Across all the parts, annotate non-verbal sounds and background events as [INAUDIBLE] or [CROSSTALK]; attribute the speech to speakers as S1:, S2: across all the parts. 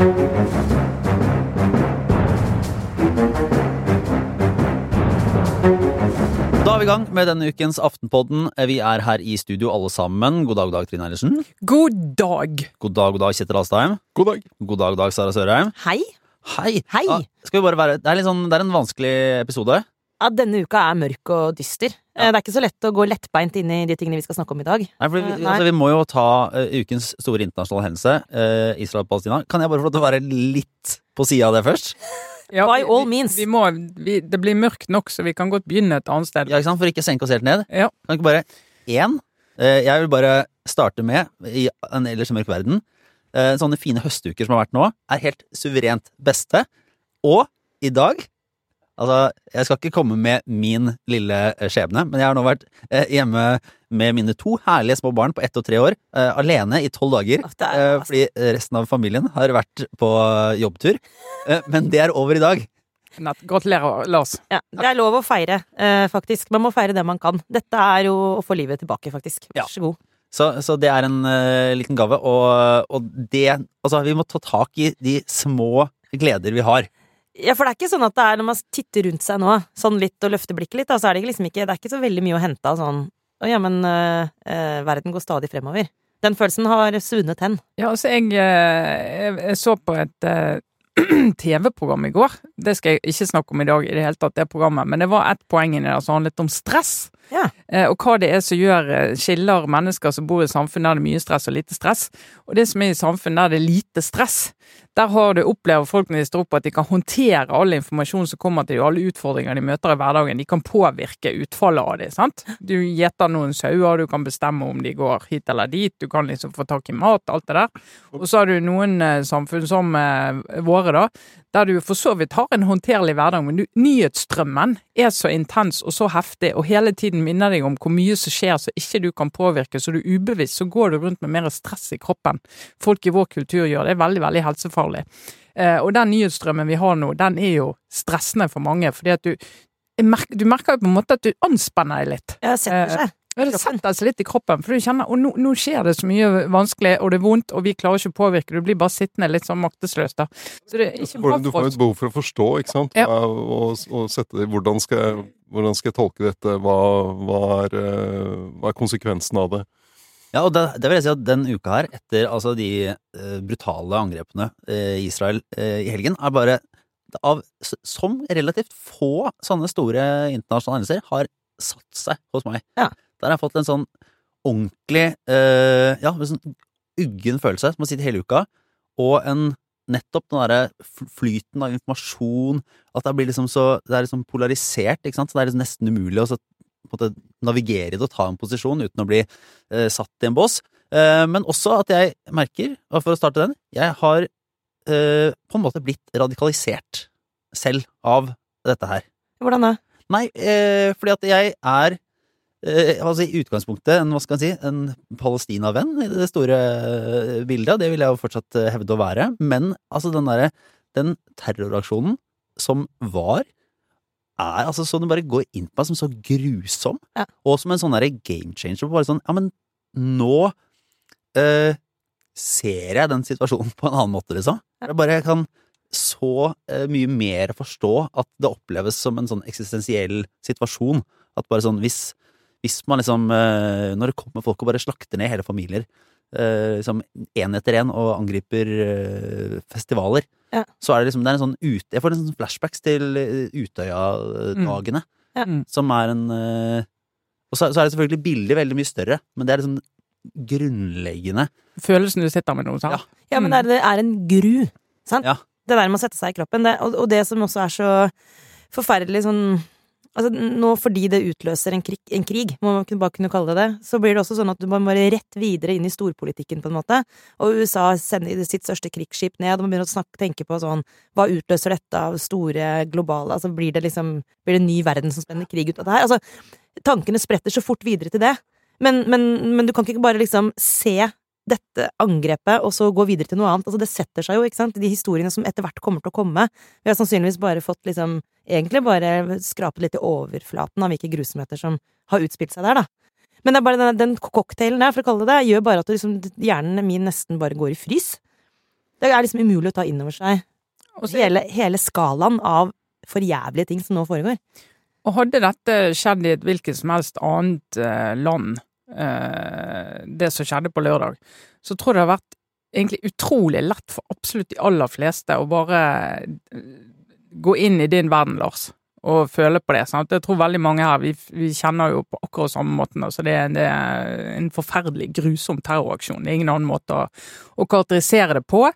S1: Da er vi i gang med denne ukens Aftenpodden. Vi er her i studio alle sammen. God dag, god dag, Trine Eilertsen.
S2: God dag!
S1: God dag, god dag, Kjetil Astheim.
S3: God dag.
S1: God dag, god dag, Sara Sørheim.
S4: Hei.
S1: Hei!
S4: Hei.
S1: Ja, skal vi bare være Det er, litt sånn, det er en vanskelig episode.
S4: Ja, denne uka er mørk og dyster. Ja. Det er ikke så lett å gå lettbeint inn i de tingene vi skal snakke om i dag.
S1: Nei, for vi,
S4: Eh, nei.
S1: altså, vi må jo ta uh, ukens store internasjonale hendelse, uh, Israel-Palestina. Kan jeg bare få lov til å være litt på sida av det først? [LAUGHS]
S2: Ja,
S4: By all means.
S2: Vi må, vi, det blir mørkt nok, så vi kan godt begynne et annet sted.
S1: Ja, ikke sant? For ikke å senke oss helt ned.
S2: Ja.
S1: Kan ikke bare én? Uh, jeg vil bare starte med, i en ellers mørk verden eh, Sånne fine høstuker som har vært nå, er helt suverent beste. Og i dag Altså, jeg skal ikke komme med min lille eh, skjebne, men jeg har nå vært eh, hjemme med mine to herlige små barn på ett og tre år, eh, alene i tolv dager. Fordi resten av familien har vært på jobbtur. Eh, men det er over i dag.
S2: Gratulerer, Lars.
S4: Ja, det er lov å feire, faktisk. Man må feire det man kan. Dette er jo å få livet tilbake, faktisk. Vær så god.
S1: Så, så det er en uh, liten gave, og, og det Altså, vi må ta tak i de små gleder vi har.
S4: Ja, for det er ikke sånn at det er når man titter rundt seg nå, sånn litt og løfter blikket litt, da, så er det liksom ikke Det er ikke så veldig mye å hente av sånn Å ja, men øh, øh, verden går stadig fremover. Den følelsen har svunnet hen.
S2: Ja, altså, jeg, eh, jeg, jeg så på et [CLEARS THROAT] TV-program i går. Det skal jeg ikke snakke om i dag i det hele tatt, det programmet, men det var ett poeng inni der som handlet om stress.
S4: Ja.
S2: Og hva det er som gjør skiller mennesker som bor i samfunn der det er mye stress og lite stress. Og det som er i samfunn der det er lite stress, der har du opplever folk når de står opp at de kan håndtere all informasjon som kommer til dem, alle utfordringer de møter i hverdagen. De kan påvirke utfallet av det. sant? Du gjeter noen sauer, du kan bestemme om de går hit eller dit, du kan liksom få tak i mat, alt det der. Og så har du noen eh, samfunn som eh, våre, da, der du for så vidt har en håndterlig hverdag, men du, nyhetsstrømmen er så intens og så heftig, og hele tiden minner deg om hvor mye som skjer så ikke du kan påvirke, så du er ubevisst, så går du rundt med mer stress i kroppen. Folk i vår kultur gjør det, det er veldig, veldig helsefarlig. Eh, og den nyhetsstrømmen vi har nå, den er jo stressende for mange, fordi at du merker, du merker jo på en måte at du anspenner deg litt.
S4: Ja, setter seg.
S2: Ja, det setter seg litt i kroppen, for du kjenner at nå, nå skjer det så mye vanskelig, og det er vondt, og vi klarer ikke å påvirke, du blir bare sittende litt sånn maktesløs da. Så det er ikke bra
S3: Du får jo et behov for å forstå, ikke sant?
S2: Ja.
S3: Og, og sette det Hvordan hvordan skal jeg tolke dette? Hva, hva, er, eh, hva er konsekvensen av det?
S1: Ja, og det, det vil jeg si at den uka her, etter altså de uh, brutale angrepene i i Israel uh, i helgen, er bare av, som relativt få sånne store internasjonale hendelser har satt seg hos meg.
S4: Ja.
S1: Der har jeg fått en sånn ordentlig eh, Ja, en sånn uggen følelse som har sittet hele uka, og en nettopp den derre flyten av informasjon, at det blir liksom så Det er liksom polarisert, ikke sant, så det er liksom nesten umulig å måte, navigere i det og ta en posisjon uten å bli eh, satt i en bås. Eh, men også at jeg merker, og for å starte den, jeg har eh, på en måte blitt radikalisert selv av dette her.
S4: Hvordan da?
S1: Nei, eh, fordi at jeg er altså i utgangspunktet en, hva skal jeg si, en Palestina-venn i det store eh, bildet, det vil jeg jo fortsatt hevde å være, men altså den derre den terroraksjonen som var, er altså sånn det bare går inn på meg som så grusom,
S4: Ja.
S1: og som en sånn derre game changer, bare sånn, ja, men nå eh, ser jeg den situasjonen på en annen måte, liksom. Jeg bare kan så eh, mye mer forstå at det oppleves som en sånn eksistensiell situasjon. At bare sånn, hvis, hvis man liksom eh, Når det kommer folk og bare slakter ned hele familier, eh, liksom én etter én, og angriper eh, festivaler,
S4: Ja.
S1: så er det liksom Det er en sånn ut, Jeg får en sånn flashbacks til eh, Utøya-dagene,
S4: Ja.
S2: Mm.
S1: som er en eh, Og så, så er det selvfølgelig bildet veldig mye større, men det er liksom grunnleggende
S2: Følelsen du sitter med noe, sant?
S1: Ja.
S4: Ja, men det er, det er en gru, sant?
S1: Ja.
S4: Det der med å sette seg i kroppen. Det, og, og det som også er så forferdelig sånn Altså, nå fordi det utløser en krig, en krig, må man bare kunne kalle det det, så blir det også sånn at må bare rett videre inn i storpolitikken, på en måte. Og USA sender sitt største krigsskip ned, og man begynner å snakke, tenke på sånn Hva utløser dette av store globale Altså, blir det liksom Blir det en ny verdensomspennende krig ut av det her? Altså, tankene spretter så fort videre til det. Men, men, men du kan ikke bare liksom se dette angrepet, og så gå videre til noe annet. Altså, det setter seg jo, ikke sant, de historiene som etter hvert kommer til å komme. Vi har sannsynligvis bare fått liksom Egentlig bare skrapet litt i overflaten av hvilke grusomheter som har utspilt seg der, da. Men det er bare den, den cocktailen der, for å kalle det det, gjør bare at det liksom, hjernen min nesten bare går i frys. Det er liksom umulig å ta inn over seg hele, hele skalaen av forjævlige ting som nå foregår.
S2: Og hadde dette skjedd i et hvilket som helst annet eh, land, eh, det som skjedde på lørdag, så tror jeg det har vært egentlig utrolig lett for absolutt de aller fleste å bare eh, gå inn i din verden, Lars, og føle på det. Sant? Jeg tror veldig mange her, vi, vi kjenner jo på akkurat samme måten. Altså det, det er en forferdelig grusom terroraksjon. Det er ingen annen måte å, å karakterisere det på.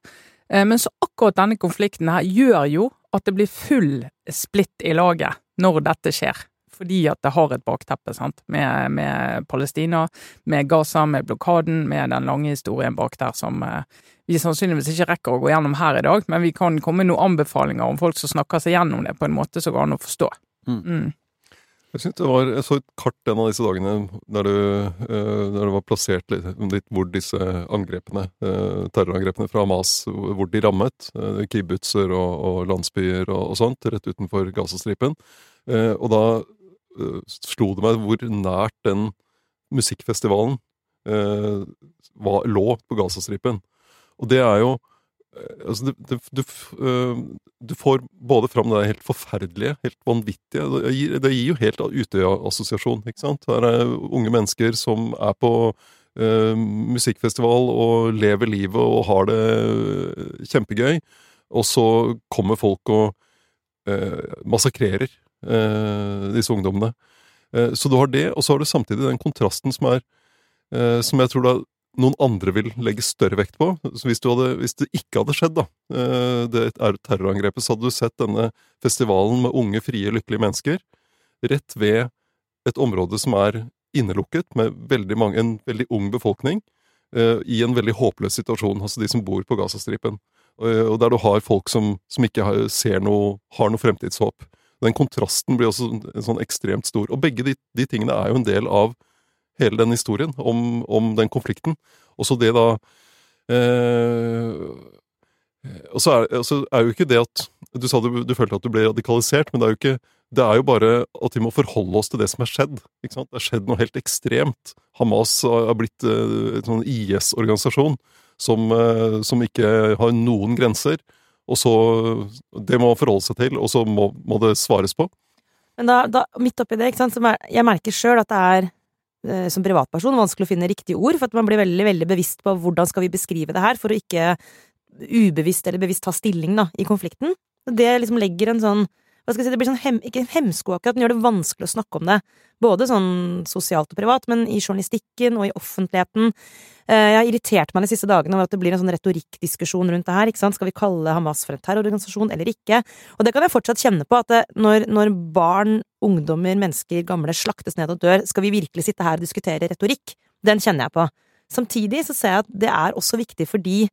S2: Eh, Men så akkurat denne konflikten her gjør jo at det blir full splitt i laget når dette skjer. Fordi at det har et bakteppe, sant. Med, med Palestina, med Gaza, med blokaden, med den lange historien bak der som eh, vi sannsynligvis ikke rekker å gå gjennom her i dag, men vi kan komme med noen anbefalinger om folk som snakker seg gjennom det på en måte som går an å forstå.
S1: Mm.
S2: Mm.
S3: Jeg, synes det var, jeg så et kart en av disse dagene der, du, eh, der det var plassert litt, litt hvor disse angrepene, eh, terrorangrepene fra Hamas, hvor de rammet. Uh, Kibbutzer og, og landsbyer og, og sånt, rett utenfor Gazastripen. Eh, og da eh, slo det meg hvor nært den musikkfestivalen uh, var, lå på Gazastripen. Og det er jo eh, Altså, du, du, du får både fram det helt forferdelige, helt vanvittige Det gir, det gir jo helt Utøya-assosiasjon, ikke sant? Her er unge mennesker som er på Uh, musikkfestival og lever livet og har det kjempegøy, og så kommer folk og uh, massakrerer disse ungdommene. Eh, så du har det, og så har du samtidig den kontrasten som er eh, Som jeg tror da noen andre vil legge større vekt på. Så hvis, hadde, hvis det ikke hadde skjedd, da, eh, det er terrorangrepet, så hadde du sett denne festivalen med unge, frie, lykkelige mennesker rett ved et område som er innelukket, med veldig mange, en veldig ung befolkning, eh, i en veldig håpløs situasjon, altså de som bor på Gazastripen. Og der du har folk som, som ikke har, ser noe, har noe fremtidshåp. Den kontrasten blir også sånn- ekstremt stor. Og begge de, de tingene er jo en del av hele den historien om, om den konflikten. Og så det da eh, Og så er, så er jo ikke det at Du sa du, du følte at du ble radikalisert, men det er jo ikke det er jo bare at vi må forholde oss til det som er skjedd. Ikke sant? Det har skjedd noe helt ekstremt. Hamas har blitt eh, en sånn IS-organisasjon som, eh, som ikke har noen grenser. Og så Det må forholde seg til, og så må, må det svares på.
S4: Men da, da midt oppi det, ikke sant, mer, jeg merker sjøl at det er eh, som privatperson vanskelig å finne riktige ord, for at man blir veldig veldig bevisst på hvordan skal vi beskrive det her, for å ikke ubevisst eller bevisst ta stilling da, i konflikten. Det liksom legger en sånn hva skal jeg si, Det blir sånn hem, ikke en hemsko akkurat, den gjør det vanskelig å snakke om det. Både sånn sosialt og privat, men i journalistikken og i offentligheten. Eh, Jeg har irritert meg de siste dagene over at det blir en sånn retorikkdiskusjon rundt det her. ikke sant? Skal vi kalle Hamas for en terrororganisasjon eller ikke? Og det kan jeg fortsatt kjenne på, at når, når barn, ungdommer, mennesker, gamle slaktes ned og dør, skal vi virkelig sitte her og diskutere retorikk? Den kjenner jeg på. Samtidig så ser jeg at det er også viktig fordi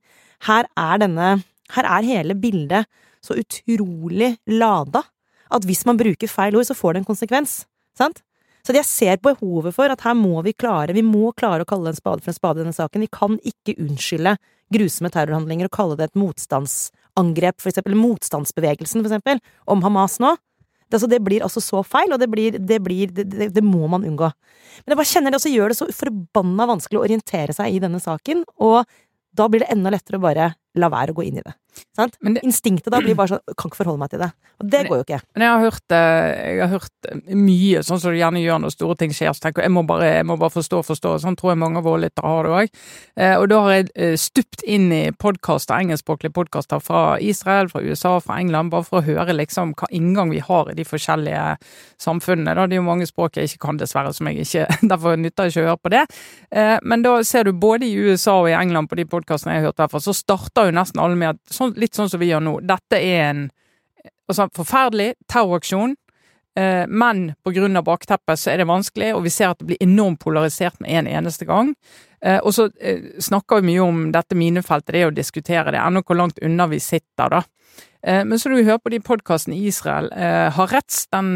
S4: her er denne Her er hele bildet så utrolig lada at hvis man bruker feil ord, så får det en konsekvens. Sant? Så jeg ser behovet for at her må vi klare, vi må klare å kalle en spade for en spade i denne saken. Vi kan ikke unnskylde grusomme terrorhandlinger og kalle det et motstandsangrep, for eksempel, motstandsbevegelsen, for eksempel, om Hamas nå. Det, altså, det blir altså så feil, og det blir, det, blir det må man unngå. Men jeg bare kjenner det også gjør det så forbanna vanskelig å orientere seg i denne saken, og da blir det enda lettere å bare la være å gå inn i det. Sant?
S2: Men det-
S4: Instinktet da blir bare sånn Kan ikke forholde meg til det. Og det går jo ikke.
S2: Men jeg har hørt, eh, jeg har hørt eh, mye, sånn som du gjerne gjør når store ting skjer. Så tenker jeg må bare, jeg må bare forstå, forstå. Sånn tror jeg mange av våre lyttere har det òg. Og da har jeg eh, stupt inn i podkaster, engelskspråklige podkaster fra Israel, fra USA, fra England, bare for å høre liksom hva inngang vi har i de forskjellige samfunnene. Da. Det er jo mange språk jeg ikke kan, dessverre, som jeg ikke [LAUGHS] Derfor nytter jeg ikke å høre på det. Eh, Men da ser du både i USA og i England på de podkastene jeg har hørt, fall, så starter jo nesten alle med at sånn, litt sånn som vi gjør nå. Dette er en altså, forferdelig terroraksjon. Eh, men pga. bakteppet så er det vanskelig, og vi ser at det blir enormt polarisert med en eneste gang. Eh, og så eh, snakker vi mye om dette minefeltet, det å diskutere det, ennå hvor langt unna vi sitter, da. Eh, men så når vi hører på de podkastene i Israel, har Haaretz, den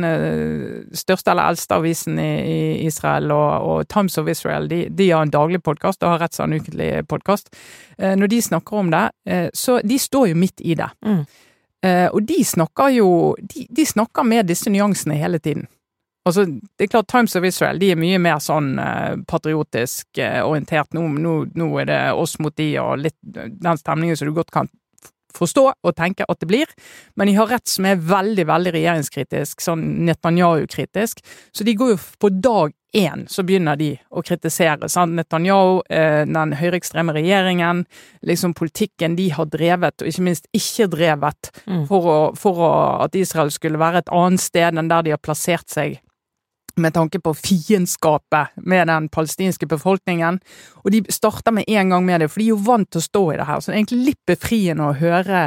S2: største eller eldste avisen i, Israel, og, Times of Israel, de, de har en daglig podkast, og Haaretz har en ukentlig podkast. Når de snakker om det, så de står jo midt i det.
S4: Mm.
S2: Og de snakker jo de, de snakker med disse nyansene hele tiden. Altså, det er klart Times of Israel de er mye mer sånn eh, patriotisk eh, orientert. Nå, nå, nå er det oss mot de, og litt den stemningen som du godt kan forstå og tenke at det blir. Men de har rett som er veldig, veldig regjeringskritisk, sånn Netanyahu-kritisk. Så de går jo på dag én så begynner de å kritisere. Sant? Netanyahu, eh, den høyreekstreme regjeringen, liksom politikken de har drevet, og ikke minst ikke drevet,
S4: Mm.
S2: for, å, for å, at Israel skulle være et annet sted enn der de har plassert seg. Med tanke på fiendskapet med den palestinske befolkningen. Og de starter med en gang med det, for de er jo vant til å stå i det her. Så det er egentlig litt befriende å høre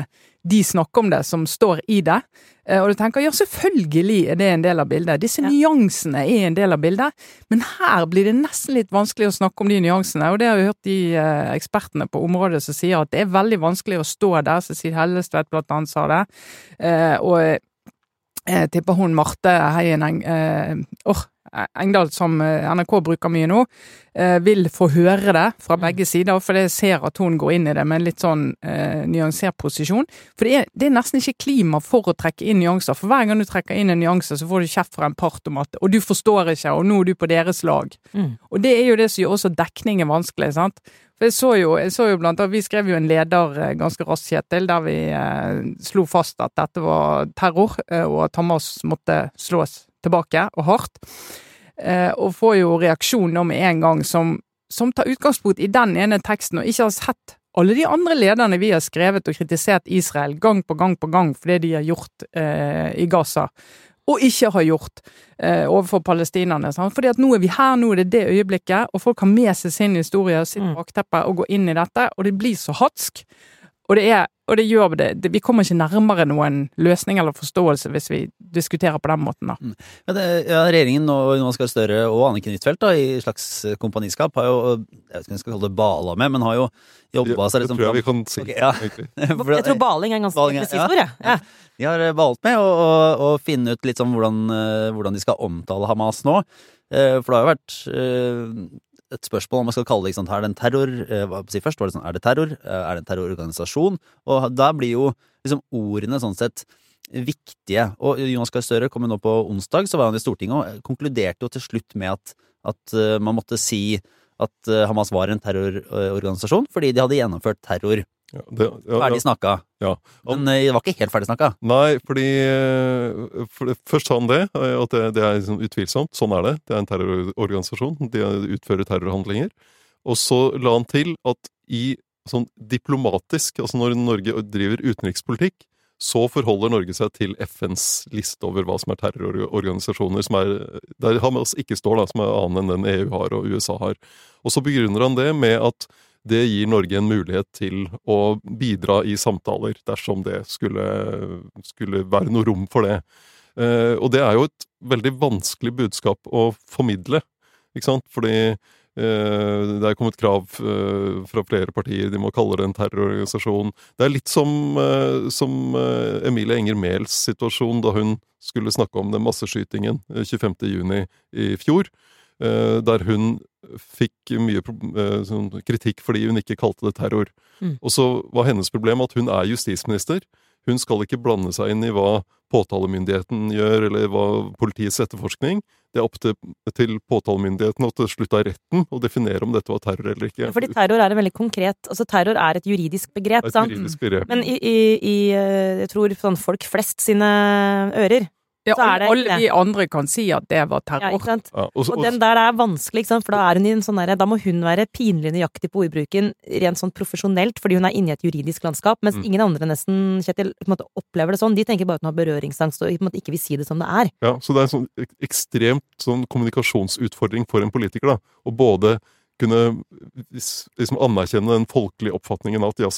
S2: de snakke om det som står i det. Eh, Og du tenker ja, selvfølgelig er det en del av bildet. Disse
S4: Ja.
S2: nyansene er en del av bildet. Men her blir det nesten litt vanskelig å snakke om de nyansene. Og det har vi hørt de eh, ekspertene på området som sier at det er veldig vanskelig å stå der. Cecil Hellestvedt blant annet sa det. Eh, og jeg tipper hun Marte Heien Eng, eh, åh, Engdahl, som eh, NRK bruker mye nå, eh, vil få høre det fra begge sider, for jeg ser at hun går inn i det med en litt sånn eh, nyansert posisjon. For det er, det er nesten ikke klima for å trekke inn nyanser, for hver gang du trekker inn en nyanse, så får du kjeft fra en part om at Og du forstår ikke, og nå er du på deres lag.
S4: Mm.
S2: Og det er jo det som gjør også dekningen vanskelig, sant. For jeg så jo, jeg så jo blant annet, Vi skrev jo en leder eh, ganske raskt, Kjetil, der vi eh, slo fast at dette var terror, og at Hamas måtte slås tilbake, og hardt. Eh, og får jo reaksjon nå med en gang som, som tar utgangspunkt i den ene teksten, og ikke har sett alle de andre lederne vi har skrevet og kritisert Israel gang på gang på gang for det de har gjort eh, i Gaza, og ikke har gjort eh, overfor palestinerne. Sant? Fordi at nå er vi her, nå er det det øyeblikket, og folk har med seg sin historie og sitt
S4: Mm.
S2: bakteppe og går inn i dette, og det blir så hatsk. Og det, er, og det gjør det, det Vi kommer ikke nærmere noen løsning eller forståelse hvis vi diskuterer på den måten, da.
S1: Ja, det, ja, regjeringen og Jonas Gahr Støre og Anniken Huitfeldt da, i slags kompaniskap har jo Jeg vet ikke om jeg skal kalle det bala med, men har jo jobba seg
S3: det
S1: liksom
S3: tror jeg vi kan si.
S1: Okay, ja. [LAUGHS] For
S4: Jeg tror baling er en ganske
S1: Baling
S4: presis
S1: ja.
S4: ord, jeg. Ja.
S1: De har valgt med å, å, å finne ut litt sånn hvordan, eh, hvordan de skal omtale Hamas nå. Eh, For det har jo vært eh, et spørsmål om man skal kalle det ikke sant, er det en terror eh, hva si Først var det sånn, er det terror? Eh, Er det en terrororganisasjon? Og da blir jo liksom ordene sånn sett viktige. Og Jonas Gahr Støre kom jo nå på onsdag, så var han i Stortinget og konkluderte jo til slutt med at, at eh, man måtte si at eh, Hamas var en terrororganisasjon fordi de hadde gjennomført terror.
S3: Ja, det, ja,
S1: Ferdig snakka.
S3: Ja.
S1: Men eh, det var ikke helt ferdig snakka.
S3: Nei, fordi eh, for det, Først sa han det, eh, at det, det er liksom utvilsomt. Sånn er det. Det er en terrororganisasjon. De utfører terrorhandlinger. Og så la han til at i sånn diplomatisk, altså når Norge driver utenrikspolitikk, så forholder Norge seg til FNs liste over hva som er terrororganisasjoner, som er, der Hamas ikke står, da, som er annen enn den EU har og USA har. Og så begrunner han det med at det gir Norge en mulighet til å bidra i samtaler, dersom det skulle, skulle være noe rom for det. Eh, og det er jo et veldig vanskelig budskap å formidle, ikke sant? Fordi eh, det er kommet krav eh, fra flere partier, de må kalle det en terrororganisasjon. Det er litt som, eh, som eh, Emilie Enger Mehls situasjon da hun skulle snakke om den masseskytingen eh, 25.6 i fjor. Der hun fikk mye eh, sånn kritikk fordi hun ikke kalte det terror.
S4: Mm.
S3: Og så var hennes problem at hun er justisminister. Hun skal ikke blande seg inn i hva påtalemyndigheten gjør, eller hva politiets etterforskning. Det er opp til, til påtalemyndigheten og til slutt av retten å definere om dette var terror eller ikke.
S4: Fordi terror er en veldig konkret Altså terror er et juridisk begrep,
S3: et
S4: sant?
S3: juridisk begrep.
S4: Men i, i, i eh, Jeg tror sånn folk flest sine ører
S2: Ja,
S4: Så er det
S2: alle
S4: vi
S2: de andre kan si at det var
S4: Ja,
S2: terror.
S4: ikke sant?
S3: Ja, og, så-
S4: Og den der er vanskelig, ikke sant? for da er hun i en sånn der, Da må hun være pinlig nøyaktig på ordbruken rent sånn profesjonelt, fordi hun er inne i et juridisk landskap, mens
S3: Mm.
S4: ingen andre nesten, Kjetil, på en måte opplever det sånn. De tenker bare at hun har berøringsangst og på en måte ikke vil si det som det er.
S3: Ja, så det er en sånn ekstremt sånn kommunikasjonsutfordring for en politiker, da. Å både kunne liksom anerkjenne den folkelige oppfatningen av at ja,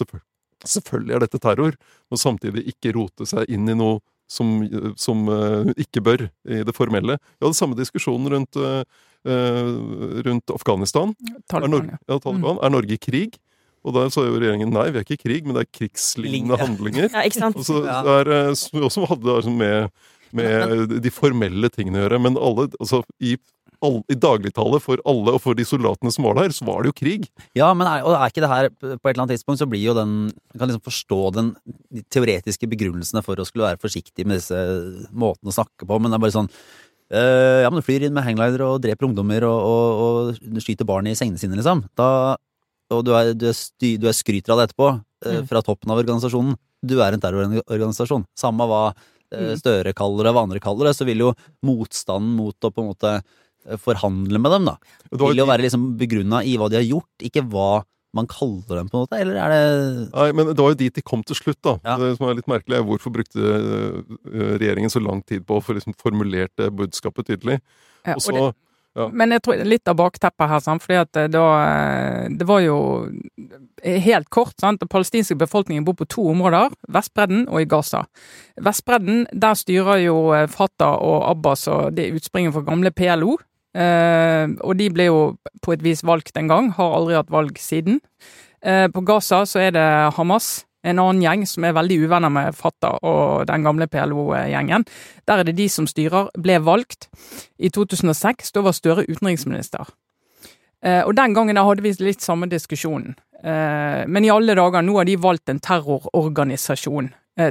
S3: selvfølgelig er dette terror, men samtidig ikke rote seg inn i noe som, som eh, ikke bør i det formelle. Vi hadde samme diskusjon rundt, eh, eh, rundt Afghanistan. Er
S2: Taliban,
S3: Norge,
S2: ja.
S3: ja, Mm. Er Norge i krig? Og der sa jo regjeringen nei, vi er ikke i krig, men det er krigslignende handlinger.
S4: Ja, ikke sant?
S3: Og så er, eh, som vi også hadde det med, med de formelle tingene å gjøre. Men alle, altså, i, all, i dagligtale for alle og for de soldatene som var der, så var det jo krig.
S1: Ja, men er, og er ikke det her På et eller annet tidspunkt så blir jo den Man kan liksom forstå den de teoretiske begrunnelsene for å skulle være forsiktig med disse måtene å snakke på, men det er bare sånn øh, Ja, men du flyr inn med hangliner og dreper ungdommer og, og, og skyter barn i sengene sine, liksom. Da og du, er, du, er sty, du er skryter av det etterpå,
S4: Mm.
S1: fra toppen av organisasjonen, du er en terrororganisasjon. Samme hva eh,
S2: Mm.
S1: Støre kaller det, hva andre kaller det, så vil jo motstanden mot å på en måte forhandle med dem, da,
S3: Til å
S1: vil være liksom begrunna i hva de har gjort, ikke hva man kaller dem, på en måte, eller er det
S3: Nei, men det var jo dit de kom til slutt, da.
S1: Ja.
S3: Det som er litt merkelig, er hvorfor brukte øh, regjeringen så lang tid på å få liksom formulert det budskapet tydelig?
S2: Ja,
S3: Og
S2: og det,
S3: Ja.
S2: Men jeg tror litt av bakteppet her, sant? fordi at eh, da eh, Det var jo eh, helt kort, sant. Den palestinske befolkningen bor på to områder, Vestbredden og i Gaza. Vestbredden, der styrer jo eh, Fatah og Abbas, og det er utspringet fra gamle PLO. Eh, og de ble jo på et vis valgt en gang, har aldri hatt valg siden. Eh, på Gaza så er det Hamas, en annen gjeng som er veldig uvenner med Fatah og den gamle PLO-gjengen. Der er det de som styrer, ble valgt i 2006. Da var Støre utenriksminister. Eh, og den gangen hadde vi litt samme diskusjonen. Men i alle dager, nå har de valgt en terrororganisasjon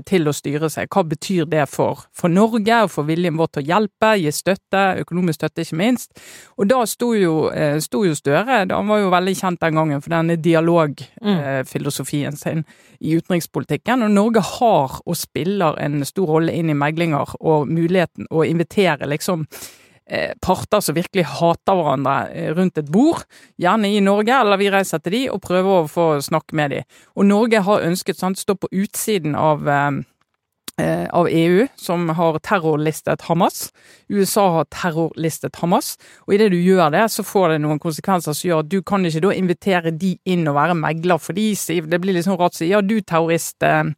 S2: til å styre seg. Hva betyr det for, for Norge og for viljen vår til å hjelpe, gi støtte, økonomisk støtte ikke minst? Og da sto jo, eh, sto jo Støre, han var jo veldig kjent den gangen for denne dialogfilosofien sin i utenrikspolitikken. Og Norge har og spiller en stor rolle inn i meglinger og muligheten å invitere liksom eh, parter som virkelig hater hverandre eh, rundt et bord, gjerne i Norge, eller vi reiser til de og prøver å få snakke med de. Og Norge har ønsket sant, stå på utsiden av eh, eh, av EU, som har terrorlistet Hamas. USA har terrorlistet Hamas. Og idet du gjør det, så får det noen konsekvenser som gjør at du kan ikke da invitere de inn og være megler for de, Siv. Det blir liksom rart å si ja, du terrorist. Eh,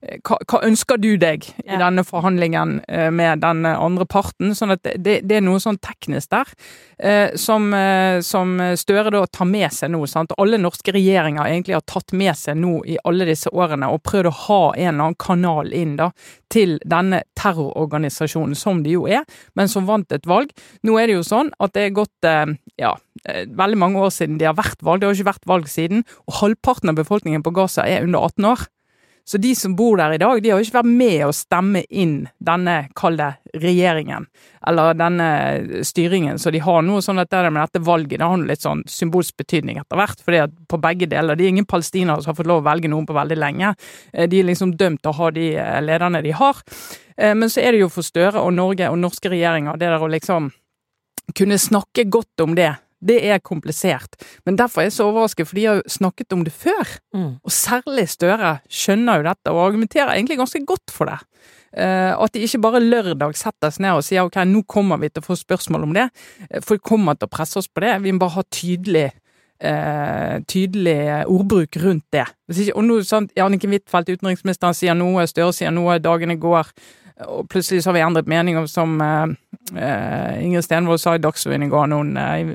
S2: hva, hva ønsker du deg i denne forhandlingen eh, med den andre parten? Sånn at det, det er noe sånn teknisk der eh, som, eh, som Støre da tar med seg nå. Sant? Alle norske regjeringer egentlig har tatt med seg nå i alle disse årene og prøvd å ha en eller annen kanal inn da til denne terrororganisasjonen, som de jo er, men som vant et valg. Nå er det jo sånn at det er gått ja, veldig mange år siden de har vært valg. Det har ikke vært valg siden, og halvparten av befolkningen på Gaza er under 18 år. Så de som bor der i dag, de har jo ikke vært med å stemme inn denne, kall det, regjeringen, eller denne styringen. Så de har noe sånn at det med dette valget det har litt sånn symbolsk betydning etter hvert. fordi at på begge deler, Det er ingen palestinere som har fått lov å velge noen på veldig lenge. Eh, De er liksom dømt til å ha de eh, lederne de har. Eh, Men så er det jo for Støre og Norge og norske regjeringer, det der å liksom kunne snakke godt om det. Det er komplisert. Men derfor er jeg så overrasket, for de har jo snakket om det før.
S4: Mm.
S2: Og særlig Støre skjønner jo dette, og argumenterer egentlig ganske godt for det. Uh, at de ikke bare lørdag setter seg ned og sier ok, nå kommer vi til å få spørsmål om det. for Folk kommer til å presse oss på det. Vi må bare ha tydelig eh, tydelig ordbruk rundt det. Ikke, og nå, sant, Anniken Huitfeldt, utenriksministeren, sier noe, Støre sier noe, dagene går, og plutselig så har vi endret mening om som eh, eh, Ingrid Stenvold sa i Dagsrevyen i går noen eh,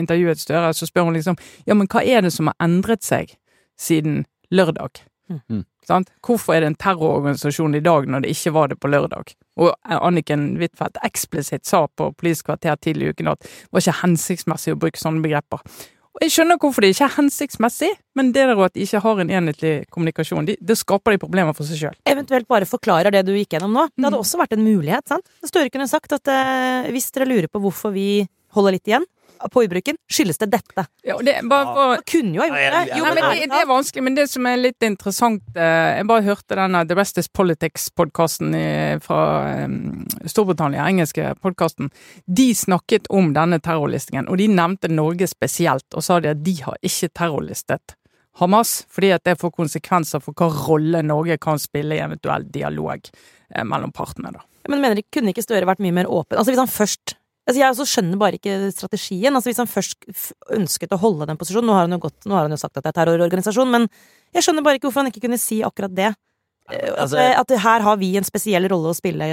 S2: intervjuet Støre, så spør hun liksom ja, men hva er det som har endret seg siden lørdag?
S1: Mm.
S2: Sant? Hvorfor er det en terrororganisasjon i dag når det ikke var det på lørdag? Og Anniken Huitfeldt eksplisitt sa på Politisk kvarter tidlig i uken at det var ikke hensiktsmessig å bruke sånne begreper. Og Jeg skjønner hvorfor det ikke er hensiktsmessig, men det der at de ikke har en enhetlig kommunikasjon, de, det skaper de problemer for seg sjøl.
S4: Eventuelt bare forklarer det du gikk gjennom nå. Det hadde
S2: Mm.
S4: også vært en mulighet, sant? Støre kunne sagt at eh, hvis dere lurer på hvorfor vi holder litt igjen på ordbruken, skyldes det dette.
S2: Ja, det, bare for,
S4: Man kunne jo ha gjort det. Jo,
S2: men det, det er vanskelig, men det som er litt interessant eh, Jeg bare hørte denne The Rest Is Politics-podkasten fra Storbritannia, engelske podkasten. De snakket om denne terrorlistingen, og de nevnte Norge spesielt, og sa de at de har ikke terrorlistet Hamas, fordi at det får konsekvenser for hva rolle Norge kan spille i eventuell dialog eh, mellom partene. da.
S4: Men mener kunne ikke Støre vært mye mer åpen? Altså hvis han først Altså Jeg også skjønner bare ikke strategien. Altså Hvis han først ønsket å holde den posisjonen Nå har han jo, gått, nå har han jo sagt at det er terrororganisasjon, men jeg skjønner bare ikke hvorfor han ikke kunne si akkurat det. Altså, At, at her har vi en spesiell rolle å spille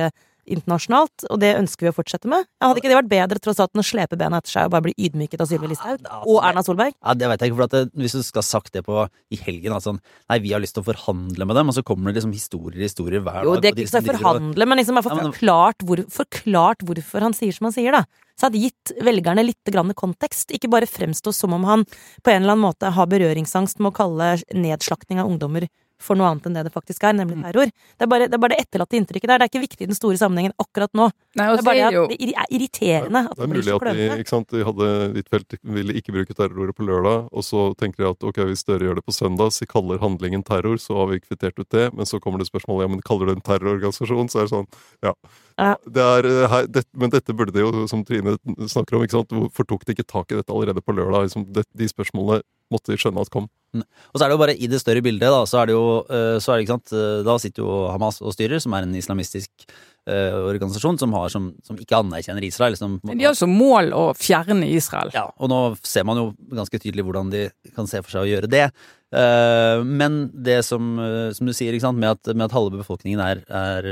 S4: internasjonalt, og det ønsker vi å fortsette med. Hadde ikke det vært bedre tross alt enn å slepe bena etter seg og bare bli ydmyket av Sylvi Listhaug
S1: Ja,
S4: og
S1: altså,
S4: Erna Solberg?
S1: Ja, det vet jeg ikke, for at det, Hvis du skal ha sagt det på i helgen at sånn, Nei, vi har lyst til å forhandle med dem, og så kommer det liksom historier historier hver dag Jo,
S4: det er
S1: de
S4: ikke så
S1: som
S4: forhandle, men liksom forklart, hvor, forklart hvorfor han sier som han sier, da. Så hadde gitt velgerne litt grann kontekst, ikke bare fremstå som om han på en eller annen måte har berøringsangst med å kalle nedslakting av ungdommer for noe annet enn det det faktisk er, nemlig terror. Det er bare det, er bare det etterlatte inntrykket der. Det er ikke viktig i den store sammenhengen akkurat nå.
S2: Nei,
S4: Det er bare det
S2: det
S4: at det er irriterende at
S3: Det er
S4: det blir
S3: mulig
S4: så
S3: at de,
S4: klønete.
S3: ikke sant, de hadde Huitfeldt ville ikke bruke terrorordet på lørdag, og så tenker de at ok, hvis dere gjør det på søndag, så kaller handlingen terror, så har vi kvittert ut det. Men så kommer det spørsmålet ja, men kaller du det en terrororganisasjon, så er det sånn ja.
S4: Ja.
S3: Det er, eh, her, det, men dette burde de jo, som Trine snakker om, ikke sant, hvorfor tok de ikke tak i dette allerede på lørdag? Liksom, det, de spørsmålene måtte de skjønne at kom.
S1: Og så er det jo bare i det større bildet, da, så er det jo eh, så er det, ikke sant, eh, Da sitter jo Hamas og styrer, som er en islamistisk eh, organisasjon som, har, som, som ikke anerkjenner Israel. Som,
S2: De har som mål å fjerne Israel.
S1: ja, og nå ser man jo ganske tydelig hvordan de kan se for seg å gjøre det. Men det som, som du sier, med at, med at halve befolkningen er, er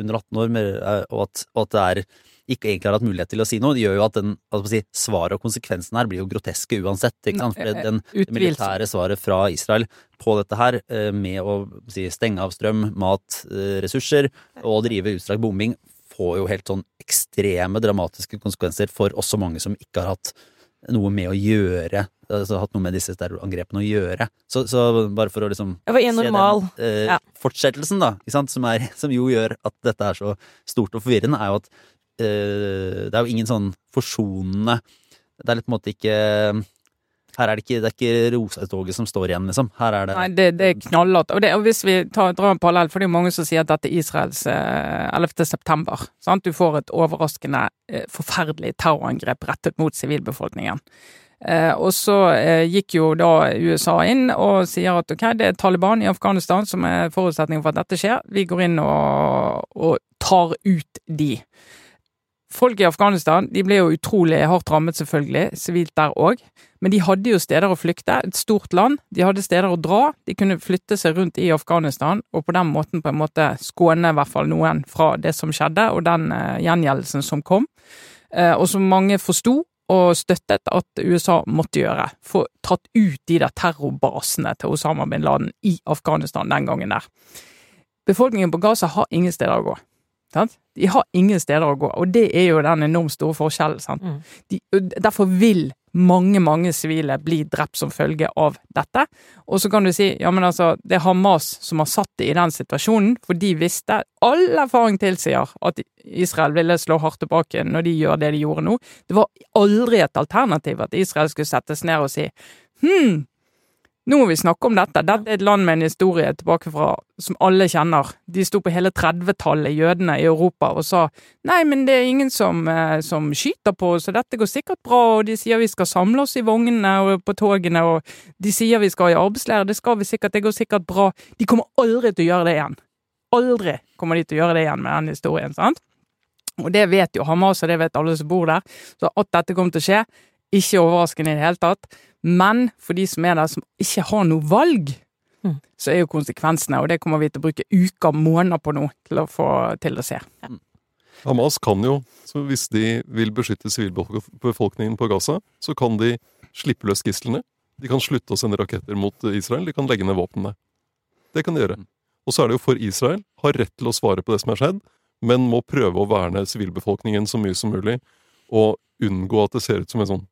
S1: under 18 år, og, at, og at det er ikke egentlig har hatt mulighet til å si noe, det gjør jo at den, altså si, svaret og konsekvensen her blir jo groteske uansett. Ikke sant? For den, det militære svaret fra Israel på dette her, eh, med å si, stenge av strøm, mat, eh, ressurser og drive utstrakt bombing, får jo helt sånn ekstreme dramatiske konsekvenser for også mange som ikke har hatt noe med å gjøre, altså hatt noe med disse terrorangrepene å gjøre. Så, så bare for å liksom
S4: for
S1: se den, eh,
S4: ja.
S1: fortsettelsen, da, ikke sant, som, er, [LAUGHS] som jo gjør at dette er så stort og forvirrende, er jo at eh, det er jo ingen sånn forsonende Det er litt på en måte ikke her er det ikke, det ikke Rosatoget som står igjen, liksom. Her er det
S2: Nei, det, det er knallhardt. Og, og hvis vi tar, drar en parallell, for det er jo mange som sier at dette er Israels eh, 11. september. Sant? Du får et overraskende eh, forferdelig terrorangrep rettet mot sivilbefolkningen. Eh, og så eh, gikk jo da USA inn og sier at ok, det er Taliban i Afghanistan som er forutsetningen for at dette skjer. Vi går inn og, og tar ut de. Folk i Afghanistan de ble jo utrolig hardt rammet, selvfølgelig, sivilt der òg. Men de hadde jo steder å flykte. Et stort land. De hadde steder å dra. De kunne flytte seg rundt i Afghanistan, og på den måten på en måte skåne i hvert fall noen fra det som skjedde, og den eh, gjengjeldelsen som kom. Eh, og som mange forsto og støttet at USA måtte gjøre. Få tatt ut de der terrorbasene til Osama bin Laden i Afghanistan den gangen der. Befolkningen på Gaza har ingen steder å gå. Sant? De har ingen steder å gå, og det er jo den enormt store forskjellen.
S4: Mm.
S2: De, derfor vil mange, mange sivile bli drept som følge av dette. Og så kan du si ja, men altså, det er Hamas som har satt det i den situasjonen, for de visste All erfaring tilsier at Israel ville slå hardt tilbake når de gjør det de gjorde nå. Det var aldri et alternativ at Israel skulle settes ned og si hm, nå må vi snakke om dette. Dette er et land med en historie tilbake fra som alle kjenner. De sto på hele 30-tallet, jødene i Europa, og sa nei, men det er ingen som, eh, som skyter på oss, og dette går sikkert bra, og de sier vi skal samle oss i vognene og på togene, og de sier vi skal i arbeidslære, det skal vi sikkert, det går sikkert bra. De kommer aldri til å gjøre det igjen. Aldri kommer de til å gjøre det igjen med den historien, sant? Og det vet jo Hamas, og det vet alle som bor der. Så at dette kommer til å skje, ikke overraskende i det hele tatt. Men for de som er der som ikke har noe valg,
S4: Mm.
S2: så er jo konsekvensene, og det kommer vi til å bruke uker, måneder på nå til å få til å se.
S3: Hamas kan jo, så hvis de vil beskytte sivilbefolkningen på Gaza, så kan de slippe løs gislene. De kan slutte å sende raketter mot Israel. De kan legge ned våpnene. Det kan de gjøre. Og så er det jo for Israel har rett til å svare på det som er skjedd, men må prøve å verne sivilbefolkningen så mye som mulig, og unngå at det ser ut som en sånn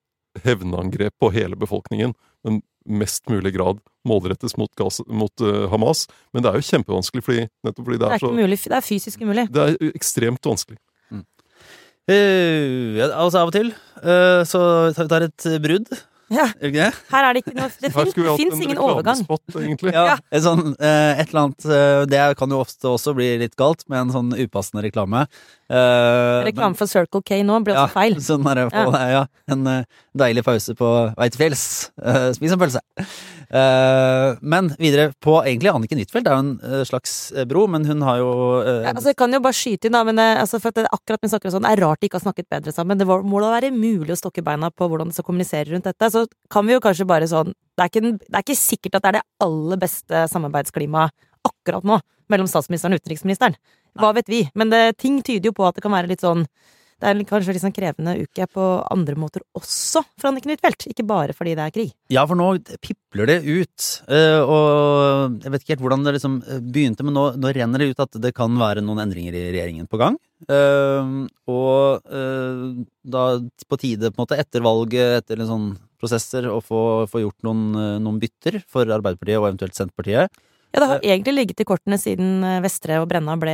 S3: hevnangrep på hele befolkningen, men mest mulig grad målrettes mot, gas, mot uh, Hamas. Men det er jo kjempevanskelig, fordi, nettopp fordi det
S4: Det er
S3: er så
S4: ikke mulig, det er fysisk umulig.
S3: Det er ekstremt vanskelig.
S1: Eh, ja, altså Av og til uh, så tar vi tar et brudd,
S4: Ja,
S1: ikke
S4: her er det ikke noe Det fins ingen overgang.
S1: Ja, et, sånn, eh, et eller annet eh, Det kan jo ofte også bli litt galt med en sånn upassende reklame. Eh,
S4: Reklame for Circle K nå blir
S1: ja,
S4: også feil.
S1: Sånn er det på, ja. En deilig pause på vei til fjells. Spis en pølse. Eh, men videre på egentlig Anniken Huitfeldt er jo en eh, slags eh, bro, men hun har jo
S4: Ja, altså, jeg kan jo bare skyte inn, da, men altså, for at det, akkurat vi snakker om sånn, det er rart de ikke har snakket bedre sammen. Det må da være mulig å stokke beina på hvordan de skal kommunisere rundt dette. Så kan vi jo kanskje bare sånn Det er ikke, det er ikke sikkert at det er det aller beste samarbeidsklimaet akkurat nå mellom statsministeren og utenriksministeren. Hva vet vi? Men det, ting tyder jo på at det kan være litt sånn det er kanskje litt sånn krevende uke på andre måter også for Anniken Huitfeldt. Ikke bare fordi det er krig.
S1: Ja, for nå pipler det ut. eh, og jeg vet ikke helt hvordan det liksom eh, begynte, men nå, nå renner det ut at det kan være noen endringer i regjeringen på gang. Eh, og da på tide, på en måte, etter valget, etter en sånn prosesser, å få, få gjort noen, noen bytter for Arbeiderpartiet og eventuelt Senterpartiet.
S4: Ja, det har egentlig ligget i kortene siden eh, Vestre og Brenna ble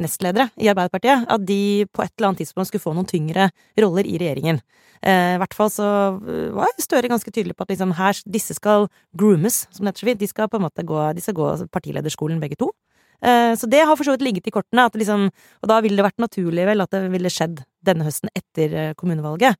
S4: nestledere i Arbeiderpartiet, at de på et eller annet tidspunkt skulle få noen tyngre roller i regjeringen. Eh, I hvert fall så eh, var Støre ganske tydelig på at liksom her, disse skal groomes, som det heter så fint. De skal på en måte gå, de skal gå partilederskolen begge to. Eh, Så det har for så vidt ligget i kortene, at liksom, og da ville det vært naturlig vel at det ville skjedd denne høsten etter eh, kommunevalget.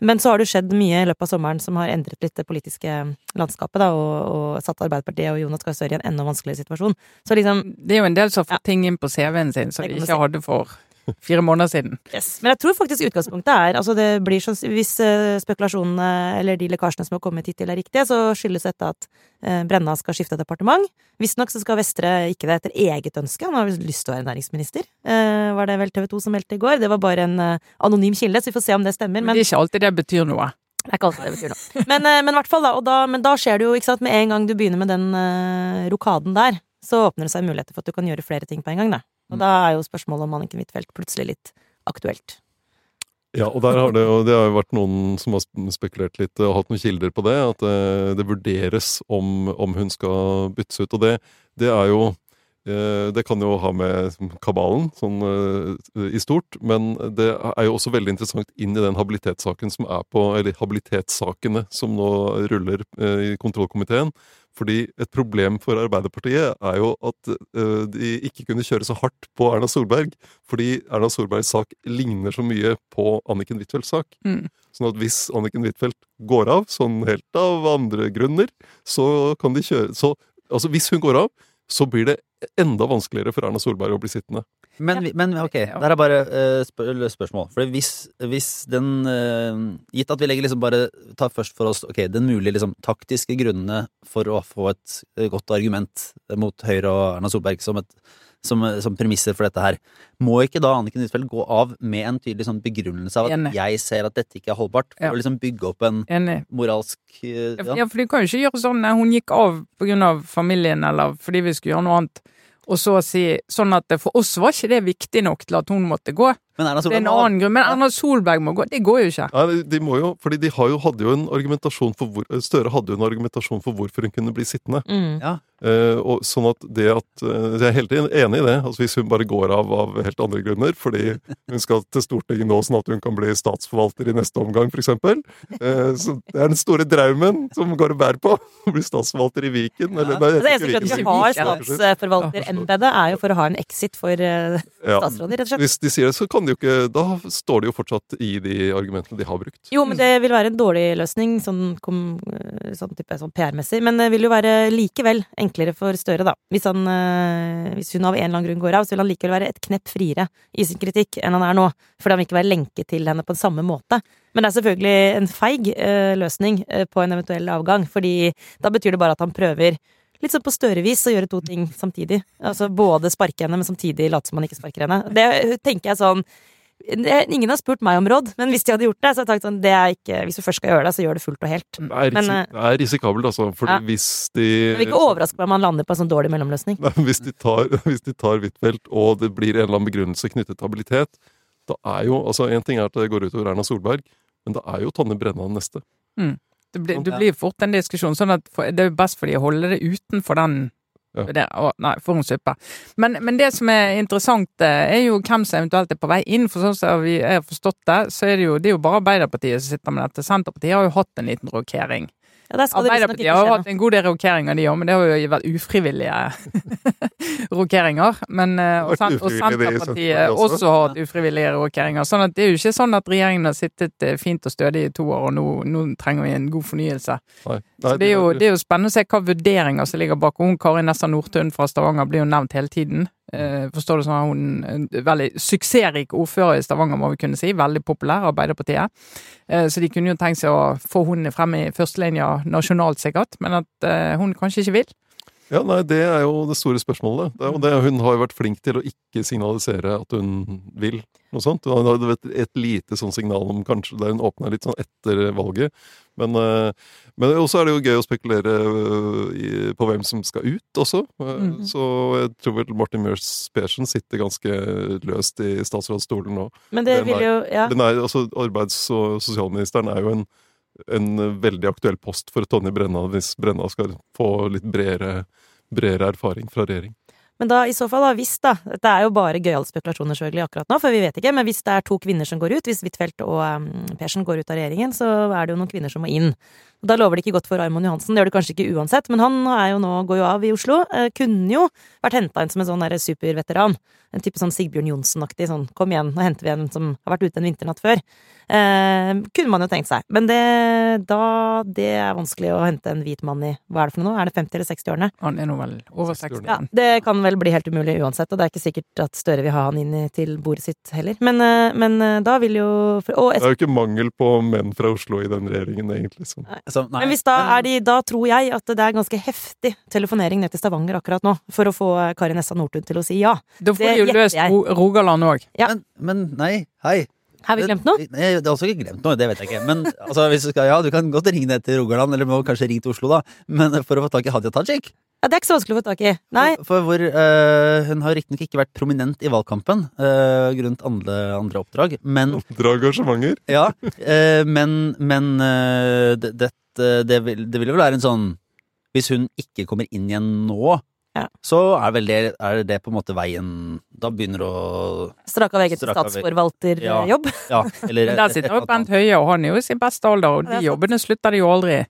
S4: Men så har det skjedd mye i løpet av sommeren som har endret litt det politiske landskapet, da, og, og satt Arbeiderpartiet og Jonas Gahr Støre i en enda vanskeligere situasjon. Så liksom,
S2: Det er jo en del som har fått
S4: Ja.
S2: ting inn på CV-en sin som de ikke hadde for fire måneder siden.
S4: yes. Men jeg tror faktisk utgangspunktet er Altså, det blir sånn Hvis eh, spekulasjonene eller de lekkasjene som har kommet hittil er riktige, så skyldes dette at eh, Brenna skal skifte departement. Visstnok så skal Vestre ikke det etter eget ønske, han har vel lyst til å være næringsminister. Eh, var det vel TV 2 som meldte i går? Det var bare en anonym kilde, så vi får se om det stemmer.
S2: Men
S4: Men
S2: det er ikke alltid det betyr noe.
S4: det er ikke alltid det betyr noe. Men, men hvert fall, da. Da, men da skjer det jo, ikke sant, med en gang du begynner med den rokaden der, så åpner det seg muligheter for at du kan gjøre flere ting på en gang, da. Og da er jo spørsmålet om Anniken Huitfeldt plutselig litt aktuelt.
S3: Ja, og der har det, og det har jo vært noen som har spekulert litt og hatt noen kilder på det, at eh, det vurderes om, om hun skal byttes ut. Og det, det er jo eh, Det kan jo ha med kabalen sånn eh, i stort, men det er jo også veldig interessant inn i den habilitetssaken som er på Eller habilitetssakene som nå ruller i kontrollkomiteen. Fordi et problem for Arbeiderpartiet er jo at uh, de ikke kunne kjøre så hardt på Erna Solberg, fordi Erna Solbergs sak ligner så mye på Anniken Huitfeldts sak.
S2: Mm.
S3: Sånn at hvis Anniken Huitfeldt går av, sånn helt av andre grunner, så kan de kjøre så, Altså, hvis hun går av, så blir det enda vanskeligere for Erna Solberg å bli sittende.
S1: Men, men ok, der er bare uh, spør spørsmål. For hvis, hvis den uh, Gitt at vi legger liksom bare tar først for oss ok, den mulige liksom, taktiske grunnene for å få et eh, godt argument mot Høyre og Erna Solberg som, et, som, som premisser for dette her, må ikke da Anniken Huitfeldt gå av med en tydelig sånn begrunnelse av at
S2: Enig.
S1: jeg ser at dette ikke er holdbart, for
S2: Ja.
S1: å liksom bygge opp en
S2: Enig.
S1: moralsk uh,
S2: Ja,
S1: ja.
S2: for du kan jo ikke gjøre sånn hun gikk av på grunn av familien, eller fordi vi skulle gjøre noe annet, og så si sånn at for oss var ikke det viktig nok til at hun måtte gå.
S1: Men Erna
S2: Det er en annen grunn. Men Erna Solberg må gå. Det går jo ikke.
S3: Nei, de må jo, fordi de har jo, hadde jo en argumentasjon for hvor, Støre hadde jo en argumentasjon for hvorfor hun kunne bli sittende.
S4: Mm.
S1: Ja.
S3: Eh, og sånn at det at eh, Jeg er helt enig i det. Altså Hvis hun bare går av av helt andre grunner, fordi hun skal til Stortinget nå sånn at hun kan bli statsforvalter i neste omgang, f.eks. Eh, så det er den store draumen som går og bærer på. Å bli statsforvalter i Viken. Eller, nei,
S4: Altså, eneste grunnen til de har statsforvalterembedet, er jo for å ha en exit for eh, statsråder, rett og slett.
S3: Hvis de sier det, så kan de jo ikke Da står de jo fortsatt i de argumentene de har brukt.
S4: Jo, men det vil være en dårlig løsning, sånn, sånn, sånn PR-messig. Men det vil jo være likevel enklere for Støre, da. Hvis, han, eh, hvis hun av en eller annen grunn går av, så vil han likevel være et knepp friere i sin kritikk enn han er nå. Fordi han vil ikke være lenket til henne på den samme måte. Men det er selvfølgelig en feig eh, løsning eh, på en eventuell avgang, fordi da betyr det bare at han prøver Litt sånn på Støre-vis å gjøre to ting samtidig. Altså både sparke henne, men samtidig late som man ikke sparker henne. Det tenker jeg sånn Ingen har spurt meg om råd, men hvis de hadde gjort det, så hadde jeg sagt sånn det er ikke, Hvis du først skal gjøre det, så gjør det fullt og helt.
S3: Det er,
S4: Men, eh,
S3: det er risikabelt, altså. For
S4: Ja.
S3: hvis de
S4: Det vil ikke overraske meg om han lander på en sånn dårlig mellomløsning.
S3: Nei, [LAUGHS] hvis de tar, hvis de tar Huitfeldt, og det blir en eller annen begrunnelse knyttet til habilitet, da er jo altså En ting er at det går utover Erna Solberg, men da er jo Tonje Brenna den neste.
S2: Det blir, du blir fort en diskusjon. Sånn at for, det er best for de å holde det utenfor den
S3: Ja.
S2: det, å, Nei, for en suppe. Men, men det som er interessant, eh, er jo hvem som eventuelt er på vei inn. For sånn som vi har forstått det, så er det jo, det er jo bare Arbeiderpartiet som sitter med dette. Senterpartiet har jo hatt en liten rokering.
S4: Ja, der skal
S2: Arbeiderpartiet har jo hatt en god del rokeringer, de òg, men det har jo vært ufrivillige [LAUGHS] rokeringer. Men, eh, og, sen, og
S3: i
S2: Senterpartiet
S3: også.
S2: også har hatt ufrivillige rokeringer. Sånn at det er jo ikke sånn at regjeringen har sittet eh, fint og stødig i to år, og nå, nå trenger vi en god fornyelse.
S3: Nei,
S2: Så det er, jo, det er jo spennende å se hva vurderinger som ligger bak. Hun Kari Nessa Nordtun fra Stavanger blir jo nevnt hele tiden. Eh, forstår du sånn Hun en veldig suksessrik ordfører i Stavanger, må vi kunne si. Veldig populær, Arbeiderpartiet. Eh, så de kunne jo tenkt seg å få hun frem i førstelinja nasjonalt, sikkert. Men at eh, hun kanskje ikke vil.
S3: Ja, nei, det er jo det store spørsmålet. Det er jo det, hun har jo vært flink til å ikke signalisere at hun vil noe sånt. Hun hadde et, et lite sånn signal om kanskje der hun åpna litt sånn etter valget. Men, eh, men også er det jo gøy å spekulere eh, på hvem som skal ut også. Eh,
S2: Mhm.
S3: Så jeg tror vel Martin Mørs Persen sitter ganske løst i statsrådsstolen nå.
S4: Men det vil jo Ja.
S3: Er, altså, arbeids- og sosialministeren er jo en, en veldig aktuell post for Tonje Brenna hvis Brenna skal få litt bredere, bredere erfaring fra regjering.
S4: Men da, i så fall, da, hvis da Dette er jo bare gøyale spekulasjoner selvfølgelig akkurat nå, for vi vet ikke. Men hvis det er to kvinner som går ut, hvis Huitfeldt og um, Persen går ut av regjeringen, så er det jo noen kvinner som må inn. Og da lover det ikke godt for Raymond Johansen, det gjør det kanskje ikke uansett, men han er jo nå, går jo av i Oslo. Eh, kunne jo vært henta inn som en sånn superveteran. En type sånn Sigbjørn Johnsen-aktig sånn kom igjen, nå henter vi en som har vært ute en vinternatt før. Eh, kunne man jo tenkt seg. Men det, da, det er vanskelig å hente en hvit mann i Hva er det for noe nå? Er det 50- eller 60-årene?
S2: Han er nå vel over
S3: 60
S2: 60.
S4: Ja, det kan vel bli helt umulig uansett, og det er ikke sikkert at Støre vil ha han inn til bordet sitt heller. Men, eh, men eh, da vil jo Og
S3: Det er jo ikke mangel på menn fra Oslo i den regjeringen, egentlig. Så.
S1: Så, nei,
S4: Men hvis da er de, da tror jeg at det er ganske heftig telefonering ned til Stavanger akkurat nå, for å få Kari Nessa Nordtun til å si ja.
S2: Da får
S4: Det
S2: de jo løst
S4: jeg.
S2: Rogaland òg.
S4: Ja.
S1: Men, men nei, hei.
S4: Har vi glemt noe?
S1: Nei, det er også ikke glemt noe, det vet jeg ikke. Men altså, hvis du skal, ja, du kan godt ringe ned til Rogaland, eller må kanskje ringe til Oslo, da. Men for å få tak i Hadia Tajik.
S4: Ja, det er ikke så vanskelig å få tak i. Nei.
S1: For, for hvor eh, Hun har riktignok ikke vært prominent i valgkampen uh, grunnet andre, andre oppdrag, men
S3: Dra engasjementer.
S1: Ja, eh, men, men eh, det, dette, det, vil, det vil vel være en sånn Hvis hun ikke kommer inn igjen nå,
S4: Ja.
S1: så er vel det, er det på en måte veien Da begynner å
S4: Strake av
S1: Strak av
S4: statsforvalterjobb.
S1: Ja, eller
S2: Men der sitter jo Bent Høie, og han er jo i sin beste alder, og
S4: Ja, det
S2: de jobbene slutter de jo aldri.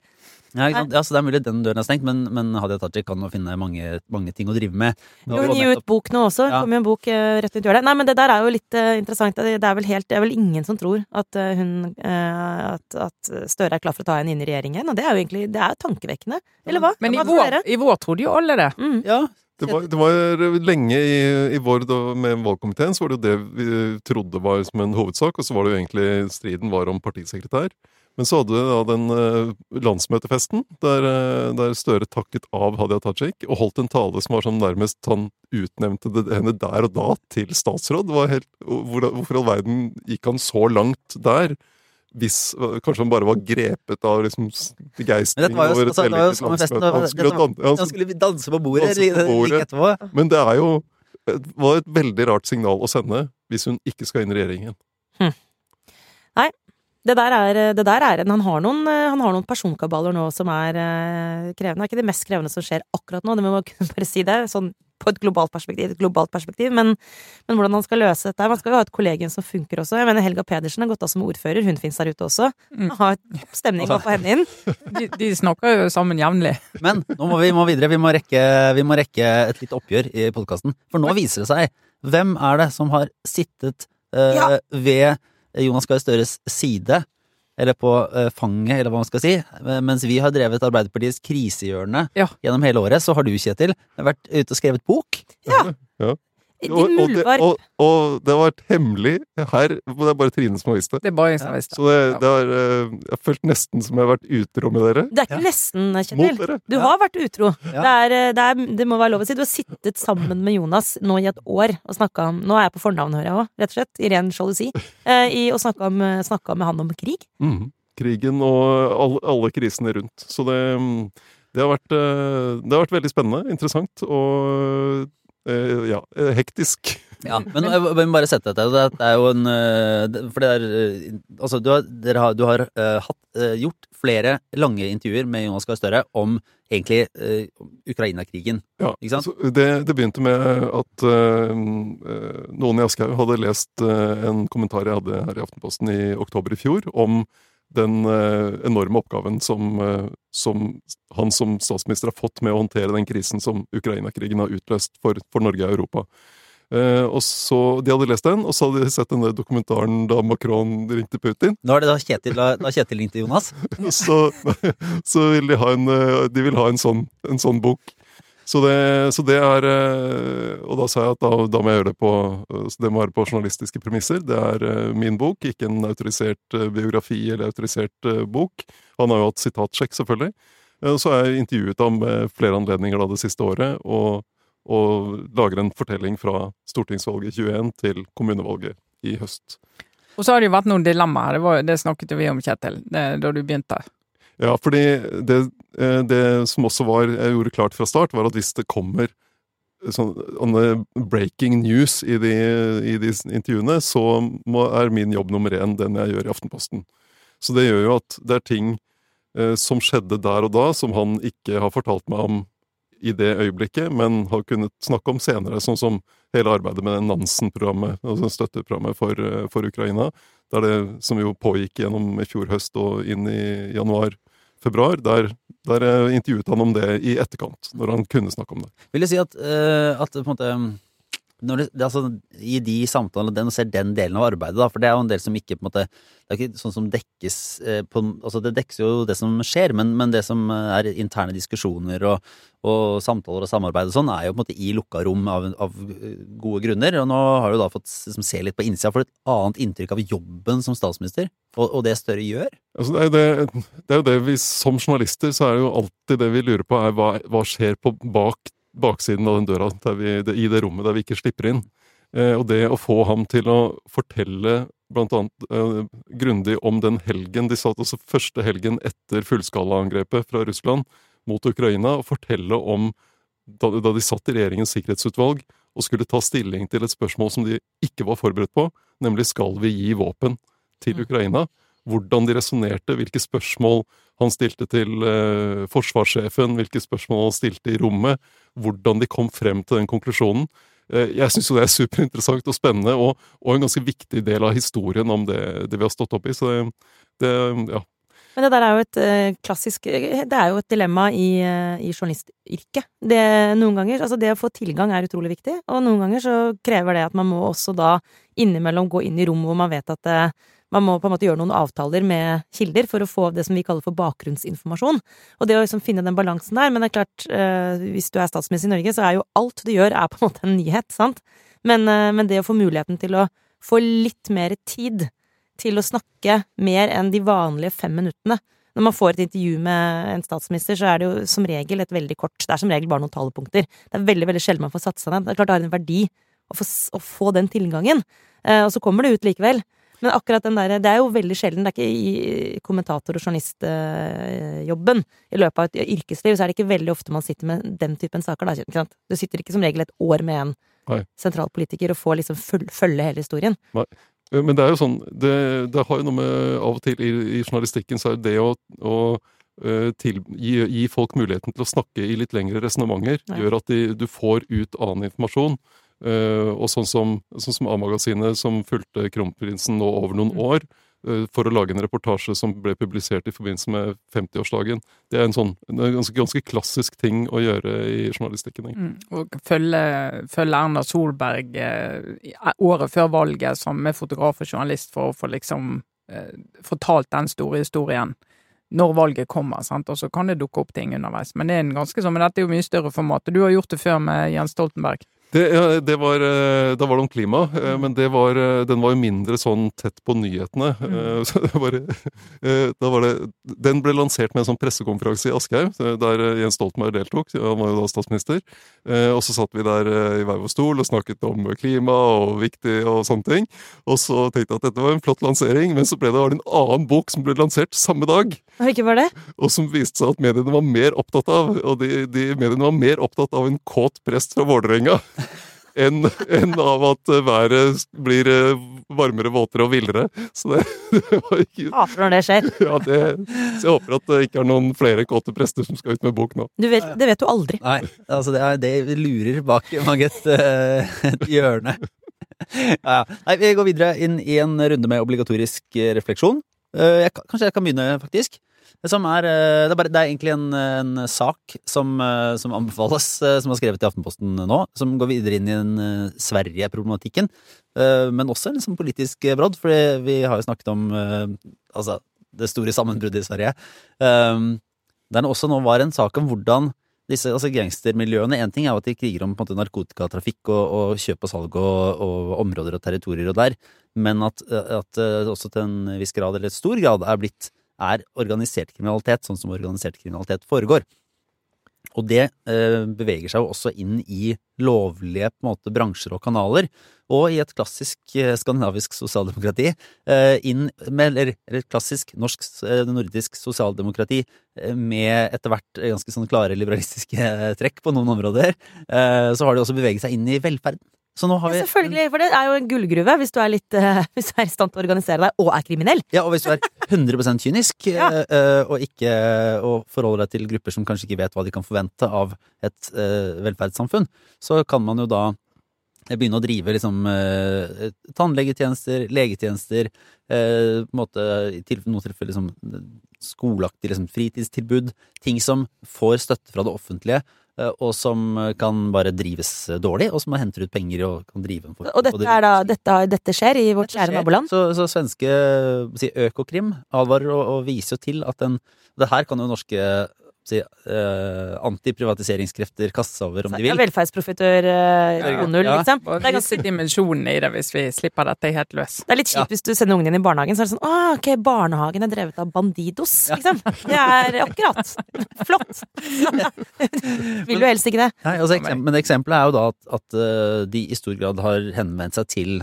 S1: Ja, ikke sant? ja, så det er mulig den døren er stengt, men, men Hadia Tajik kan jo finne mange, mange ting å drive med.
S4: Jo, hun gir jo ut bok nå også.
S1: Ja.
S4: Kommer jo en bok uh, rett rundt hjørnet. Nei, men det der er jo litt uh, interessant. Det er vel helt Det er vel ingen som tror at uh, hun at, at Støre er klar for å ta henne inn i regjeringen. Og det er jo egentlig Det er jo tankevekkende. Eller hva?
S2: Men i
S4: Hva
S2: vår, i vår trodde jo alle det.
S4: Mm.
S1: Ja,
S3: Det var, det var lenge i, i vår da, med valgkomiteen, så var det jo det vi trodde var som en hovedsak, og så var det jo egentlig striden var om partisekretær. Men så hadde du da den eh, landsmøtefesten, der, eh, der Støre takket av Hadia Tajik og holdt en tale som var sånn nærmest Han utnevnte det, henne der og da til statsråd. Det var helt, hvor, hvorfor i all verden gikk han så langt der? Hvis Kanskje han bare var grepet av liksom begeistring
S1: dette var jo,
S3: over et
S1: altså,
S3: vellykket
S1: festen.
S3: landsmøte. Han skulle dan- ja, han
S1: skulle danse på bordet
S3: Danse på
S1: like
S3: bordet.
S1: etterpå.
S3: men det er jo det var et veldig rart signal å sende hvis hun ikke skal inn i regjeringen.
S4: Det der er, det der er Han har noen, han har noen personkabaler nå som er eh, krevende. Det er ikke det mest krevende som skjer akkurat nå, det må man [LAUGHS] kunne bare si det. Sånn på et globalt perspektiv, et globalt perspektiv. Men, men hvordan han skal løse dette Man skal jo ha et kollegium som funker også. Jeg mener Helga Pedersen har gått av som ordfører, hun fins der ute også.
S2: Mm.
S4: Ha et stemning på henne inn. [LAUGHS]
S2: De, de snakker jo sammen jevnlig.
S1: Men nå må vi må videre. Vi må rekke, vi må rekke et litt oppgjør i podkasten. For nå viser det seg hvem er det som har sittet eh,
S4: Ja.
S1: ved Jonas Gahr Støres side, eller på eh, fanget, eller hva man skal si. Eh, Mens vi har drevet Arbeiderpartiets krisehjørne
S2: Ja.
S1: gjennom hele året, så har du, Kjetil, vært ute og skrevet bok.
S4: Ja.
S3: Ja.
S4: Din
S3: Og, og, det, og, og det har vært hemmelig her. Det er bare Trine som har visst det.
S2: Det er bare visste.
S3: Så det, det er, eh, jeg har følt nesten som jeg har vært utro med dere.
S4: Det er ikke nesten,
S3: Mot
S4: Kjetil. Du
S1: Ja.
S4: har vært utro.
S1: Ja.
S4: Det, er, eh, det, er, det må være lov å si. Du har sittet sammen med Jonas nå i et år og snakka om Nå er jeg på fornavn, hører jeg òg, rett og slett. I ren sjalusi. Eh, i, og snakka om, snakka med han om krig.
S3: Mhm. Krigen og alle, alle krisene rundt. Så det, mm, det, har vært, eh, det har vært veldig spennende, interessant og eh, ja, eh, hektisk. [LAUGHS]
S1: Ja, men jeg må bare sette dette. Det er jo en eh, For det er eh, Altså, du har, har, du har eh, hatt, eh, gjort flere lange intervjuer med Jonas Gahr Støre om egentlig eh, Ukraina-krigen.
S3: Ja,
S1: Ikke sant?
S3: så det, det begynte med at eh, eh, noen i Aschehoug hadde lest eh, en kommentar jeg hadde her i Aftenposten i oktober i fjor, om den eh, enorme oppgaven som, eh, som han som statsminister har fått med å håndtere den krisen som Ukraina-krigen har utløst for, for Norge og Europa. Eh, og så, De hadde lest den, og så hadde de sett denne dokumentaren da Macron ringte Putin.
S1: Nå er det da Kjetil, da, Kjetil ringte Jonas. [LAUGHS]
S3: så, [LAUGHS] så vil de ha en, de vil ha en, sånn, en sånn bok. Så det, så det er eh, Og da sa jeg at da, da må jeg gjøre det på eh, det må være på journalistiske premisser. Det er eh, min bok, ikke en autorisert biografi eller autorisert bok. Han har jo hatt sitatsjekk, selvfølgelig. Og så har jeg intervjuet ham ved flere anledninger da det siste året, og, og lager en fortelling fra stortingsvalget 21 til kommunevalget i høst.
S2: Og så har det jo vært noen dilemmaer. Det, det snakket jo vi om, Kjetil, det, da du begynte.
S3: Ja, fordi det, eh, det som også var, jeg gjorde klart fra start, var at hvis det kommer sånne breaking news i de, i de intervjuene, så må, er min jobb nummer én den jeg gjør i Aftenposten. Så det gjør jo at det er ting eh, som skjedde der og da, som han ikke har fortalt meg om i det øyeblikket, men har kunnet snakke om senere, sånn som hele arbeidet med Nansen-programmet, altså støtteprogrammet for, eh, for Ukraina, der det, som jo pågikk gjennom i fjor høst og inn i januar-februar, der, der eh, intervjuet han om det i etterkant, når han kunne snakke om det.
S1: Vil jeg si at, uh, at på en måte når det, det, altså, I de samtalene den ser den delen av arbeidet, da, for det er jo en del som ikke på en måte Det er ikke sånn som dekkes eh, på Altså, det dekkes jo det som skjer, men, men det som er interne diskusjoner og, og samtaler og samarbeid og sånn, er jo på en måte i lukka rom av, av gode grunner. Og nå har du da fått liksom, se litt på innsida, for et annet inntrykk av jobben som statsminister, og, og det Støre gjør.
S3: Altså, det, er det, det, jo det vi som journalister, så er det jo alltid det vi lurer på, er hva, hva skjer på bak baksiden av den døra vi, det, i det rommet der vi ikke slipper inn. Eh, og det å få ham til å fortelle blant annet eh, grundig om den helgen de satt, altså første helgen etter fullskalaangrepet fra Russland mot Ukraina, og fortelle om da, da de satt i regjeringens sikkerhetsutvalg og skulle ta stilling til et spørsmål som de ikke var forberedt på, nemlig skal vi gi våpen til mm. Hvordan de resonnerte, hvilke spørsmål han stilte til eh, forsvarssjefen, hvilke spørsmål han stilte i rommet, hvordan de kom frem til den konklusjonen. Eh, jeg syns jo det er superinteressant og spennende, og, og, en ganske viktig del av historien om det, det vi har stått oppi. Så det, det, ja.
S4: Men det der er jo et eh, klassisk Det er jo et dilemma i, uh, i journalistyrket. Det, noen ganger, altså det å få tilgang er utrolig viktig, og noen ganger så krever det at man må også da innimellom gå inn i rom hvor man vet at uh, man må på en måte gjøre noen avtaler med kilder for å få det som vi kaller for bakgrunnsinformasjon. Og det å liksom finne den balansen der. Men det er klart, eh, hvis du er statsminister i Norge, så er jo alt du gjør, er på en måte en nyhet, sant? Men, eh, men det å få muligheten til å få litt mer tid til å snakke mer enn de vanlige fem minuttene når man får et intervju med en statsminister, så er det jo som regel et veldig kort Det er som regel bare noen talepunkter. Det er veldig veldig sjelden man får satt ned. Det er klart det har en verdi å få, å få den tilgangen. Eh, og så kommer det ut likevel. Men akkurat den der, det er jo veldig sjelden. Det er ikke i kommentator- og journalistjobben. I løpet av et yrkesliv så er det ikke veldig ofte man sitter med den typen saker. Da. Du sitter ikke som regel et år med en Nei. sentralpolitiker og får liksom følge hele historien.
S3: Nei. Men det er jo sånn Det, det har jo noe med Av og til i, i journalistikken så er det å, å eh, til, gi, gi, folk muligheten til å snakke i litt lengre resonnementer, gjør at de, du får ut annen informasjon. Uh, og sånn som, sånn som A-magasinet, som fulgte kronprinsen nå over noen mm. år, uh, for å lage en reportasje som ble publisert i forbindelse med 50-årsdagen. Det er en sånn en ganske, ganske, klassisk ting å gjøre i journalistikken. Mm.
S2: Og følge, følge, Erna Solberg uh, året før valget som med fotograf og journalist for å få liksom fortalt den store historien når valget kommer, sant? og så kan det dukke opp ting underveis. Men det er en ganske sånn, men dette er jo mye større format. Du har gjort det før med Jens Stoltenberg.
S3: Det, ja, det var, eh, da var det om klima, eh, mm. men det var, eh, den var jo mindre sånn tett på nyhetene. Mm. [LAUGHS] Så det var, da var det, den ble lansert med en sånn pressekonferanse i Aschehoug, der Jens Stoltenberg deltok. Han var jo da statsminister. Og så satt vi der i hver vår stol og snakket om klima og viktig og sånne ting. Og så tenkte jeg at dette var en flott lansering, men så ble det en annen bok som ble lansert samme dag.
S4: Ikke var det?
S3: Og som viste seg at mediene var mer opptatt av. Og de, de mediene var mer opptatt av en kåt prest fra Vålerenga [LAUGHS] enn en av at været blir eh, varmere, våtere og villere. Så det, [LAUGHS]
S4: det var ikke Hater når det skjer.
S3: Ja, det, så jeg håper at det ikke er noen flere kåte prester som skal ut med bok nå.
S4: Vet, det vet du aldri.
S1: Nei, altså det, er, det lurer bak mange et, eh, et hjørne. Ja, Nei, vi går videre inn i en runde med obligatorisk refleksjon. Eh, jeg, kanskje jeg kan begynne, faktisk. Som er, eh, det, er bare, det er egentlig en, en sak som, eh, som, anbefales, eh, som er skrevet i Aftenposten nå, som går videre inn i den Sverige-problematikken. Men også en liksom politisk brodd, for vi har jo snakket om altså, det store sammenbruddet i Sverige. Der det også nå var en sak om hvordan disse altså gangstermiljøene Én ting er jo at de kriger om en måte, narkotikatrafikk og, og, kjøp og salg og, og, områder og territorier og der, men at, at også til en viss grad, eller et stor grad, er blitt er organisert kriminalitet, sånn som organisert kriminalitet foregår. Og det eh, beveger seg jo også inn i lovlige på en måte, bransjer og kanaler. Og i et klassisk eh, skandinavisk sosialdemokrati, eh, inn med, eller, eller klassisk norsk, eh, nordisk sosialdemokrati eh, med etter hvert ganske sånn klare liberalistiske trekk på noen områder, så har det også beveget seg inn i velferden. Så nå har vi
S4: Ja, selvfølgelig, for det er jo en gullgruve hvis du er litt uh, [LAUGHS] Hvis du er i stand til å organisere deg og er kriminell.
S1: Ja, og hvis du er 100 kynisk, [LAUGHS]
S4: Ja.
S1: eh, og ikke og forholder deg til grupper som kanskje ikke vet hva de kan forvente av et uh, velferdssamfunn, så kan man jo da begynne å drive liksom tannlegetjenester, legetjenester, måte i noen tilfeller liksom skoleaktig liksom fritidstilbud, ting som får støtte fra det offentlige, og som kan bare drives dårlig, og som man henter ut penger og kan drive en for-
S4: Og dette, da, dette, dette skjer i vårt kjære naboland.
S1: Så, så svenske si, Økokrim advarer og, og viser jo til at den Det her kan jo norske si, uh, antiprivatiseringskrefter kaste seg over om de
S4: Ja,
S1: vil.
S4: Velferdsprofitør uh,
S1: Ja.
S4: 2.0,
S1: Ja.
S4: liksom.
S2: Bare
S4: Det er, ganske,
S2: dimensjonen i det hvis vi slipper dette helt løs.
S4: det er litt kjipt hvis du sender ungen din i barnehagen, så er det sånn Å, ok, barnehagen er drevet av Bandidos, liksom. Det er akkurat. Flott. [LAUGHS] Vil du helst ikke det?
S1: Nei, altså, eksempel, men eksempelet er jo da at, at uh, de i stor grad har henvendt seg til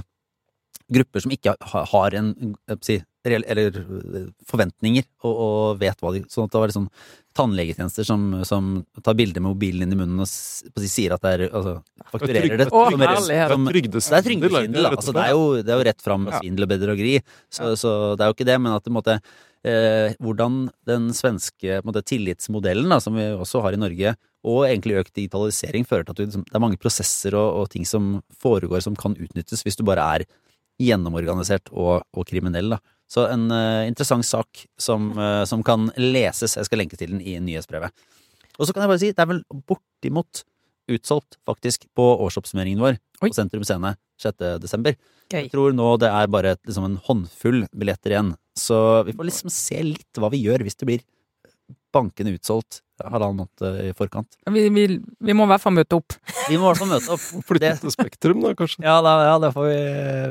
S1: grupper som ikke har, en si, eller eh, forventninger, og, og vet hva de Sånn at det var liksom tannlegetjenester som, som tar bilder med mobilen inn i munnen og sier at det er altså, fakturerer det.
S2: Å,
S1: som- som- Det er trygdesvindel, da. Altså, det, er jo, det er jo rett fram
S2: med
S1: svindel og bedrageri. Så, så det er jo ikke det, men at det, måtte eh, hvordan den svenske måte, tillitsmodellen, da, som vi også har i Norge, og egentlig økt digitalisering, fører til at du, liksom, det er mange prosesser og, og ting som foregår som kan utnyttes hvis du bare er gjennomorganisert og, og kriminell. Da. Så en uh, interessant sak som, uh, som kan leses. Jeg skal lenke til den i nyhetsbrevet. Og så kan jeg bare si, det er vel bortimot utsolgt, faktisk, på årsoppsummeringen vår
S2: Oi.
S1: på Sentrum Scene 6. desember.
S4: Gøy.
S1: Jeg tror nå det er bare liksom en håndfull billetter igjen. Så vi får liksom se litt hva vi gjør hvis det blir bankende utsolgt halvannen måned i forkant.
S2: Vi, vi, vi må i hvert fall møte opp.
S1: Vi må i hvert fall møte opp. [LAUGHS]
S3: Flytte til Spektrum, da, kanskje.
S1: Ja, da, ja, det får vi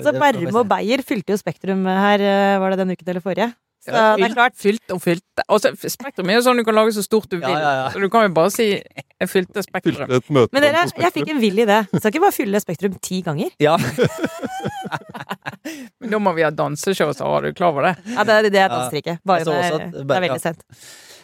S4: Så
S1: det
S4: Bærum og Beyer fylte jo Spektrum her, eh, var det den uken eller forrige? Så
S2: Ja,
S4: det er klart.
S2: Fylt og fylt. Altså, Spektrum er jo sånn du kan lage så stort du vil.
S1: Ja, ja, ja.
S2: Så du kan jo bare si 'jeg fylte Spektrum'.
S3: Fylte et møte
S4: Men dere,
S3: på
S4: jeg fikk en vill idé. Skal ikke bare fylle Spektrum ti ganger?
S1: Ja. [LAUGHS]
S2: Men da må vi ha danseshow, så er du klar over det?
S4: Ja, det, det er
S1: Ja.
S4: danser ikke. Bare det er, det er veldig sent.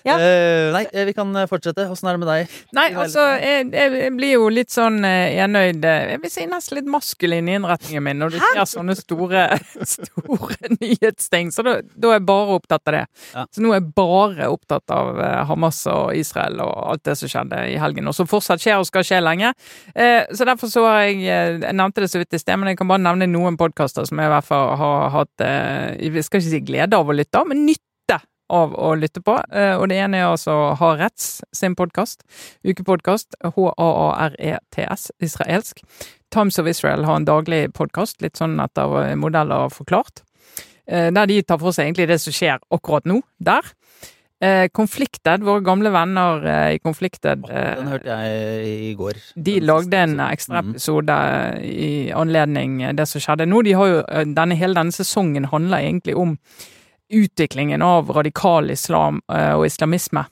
S4: Ja.
S1: Uh, nei, eh, vi kan eh, fortsette. Åssen er det med deg?
S2: Nei, altså, jeg, jeg, blir jo litt sånn enøyd Jeg vil si nesten litt maskulin i innretningen min når du ser sånne store, [LAUGHS] store [LAUGHS] nyhetsting. Så da, da er jeg bare opptatt av det.
S1: Ja.
S2: Så nå er jeg bare opptatt av Hamas og Israel og alt det som skjedde i helgen, og som fortsatt skjer og skal skje lenge. Så derfor så har jeg Jeg nevnte det så vidt i sted, men jeg kan bare nevne noen podkaster som jeg i hvert fall har hatt Jeg skal ikke si glede av å lytte men nytte av å lytte på. Eh, Og det ene er altså Haaretz sin podkast. Ukepodkast. H-a-a-r-e-t-s. E Israelsk. Times of Israel har en daglig podkast, litt sånn etter eh, modeller forklart. Eh, Der de tar for seg egentlig det som skjer akkurat nå, der. Konflikted, våre gamle venner eh, i Conflicted eh,
S1: Den hørte jeg i går.
S2: de lagde en ekstra
S1: Mhm.
S2: episode i anledning det som skjedde nå. De har jo, eh, denne, hele denne sesongen handler egentlig om utviklingen av radikal islam eh, og islamisme.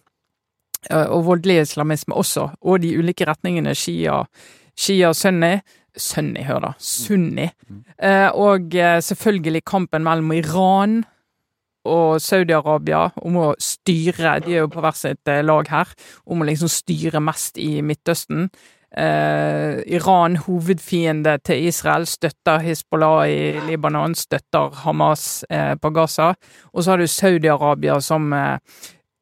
S2: Eh, Og voldelig islamisme også, og de ulike retningene shia, shia sunni. Sunni, hør da. Sunni.
S1: Mm.
S2: Eh, Og selvfølgelig kampen mellom Iran og Saudi-Arabia om å styre De er jo på hvert sitt lag her. Om å liksom styre mest i Midtøsten. Eh, Iran, hovedfiende til Israel, støtter Hizbollah i Libanon, støtter Hamas eh, på Gaza. Og så har du Saudi-Arabia som eh,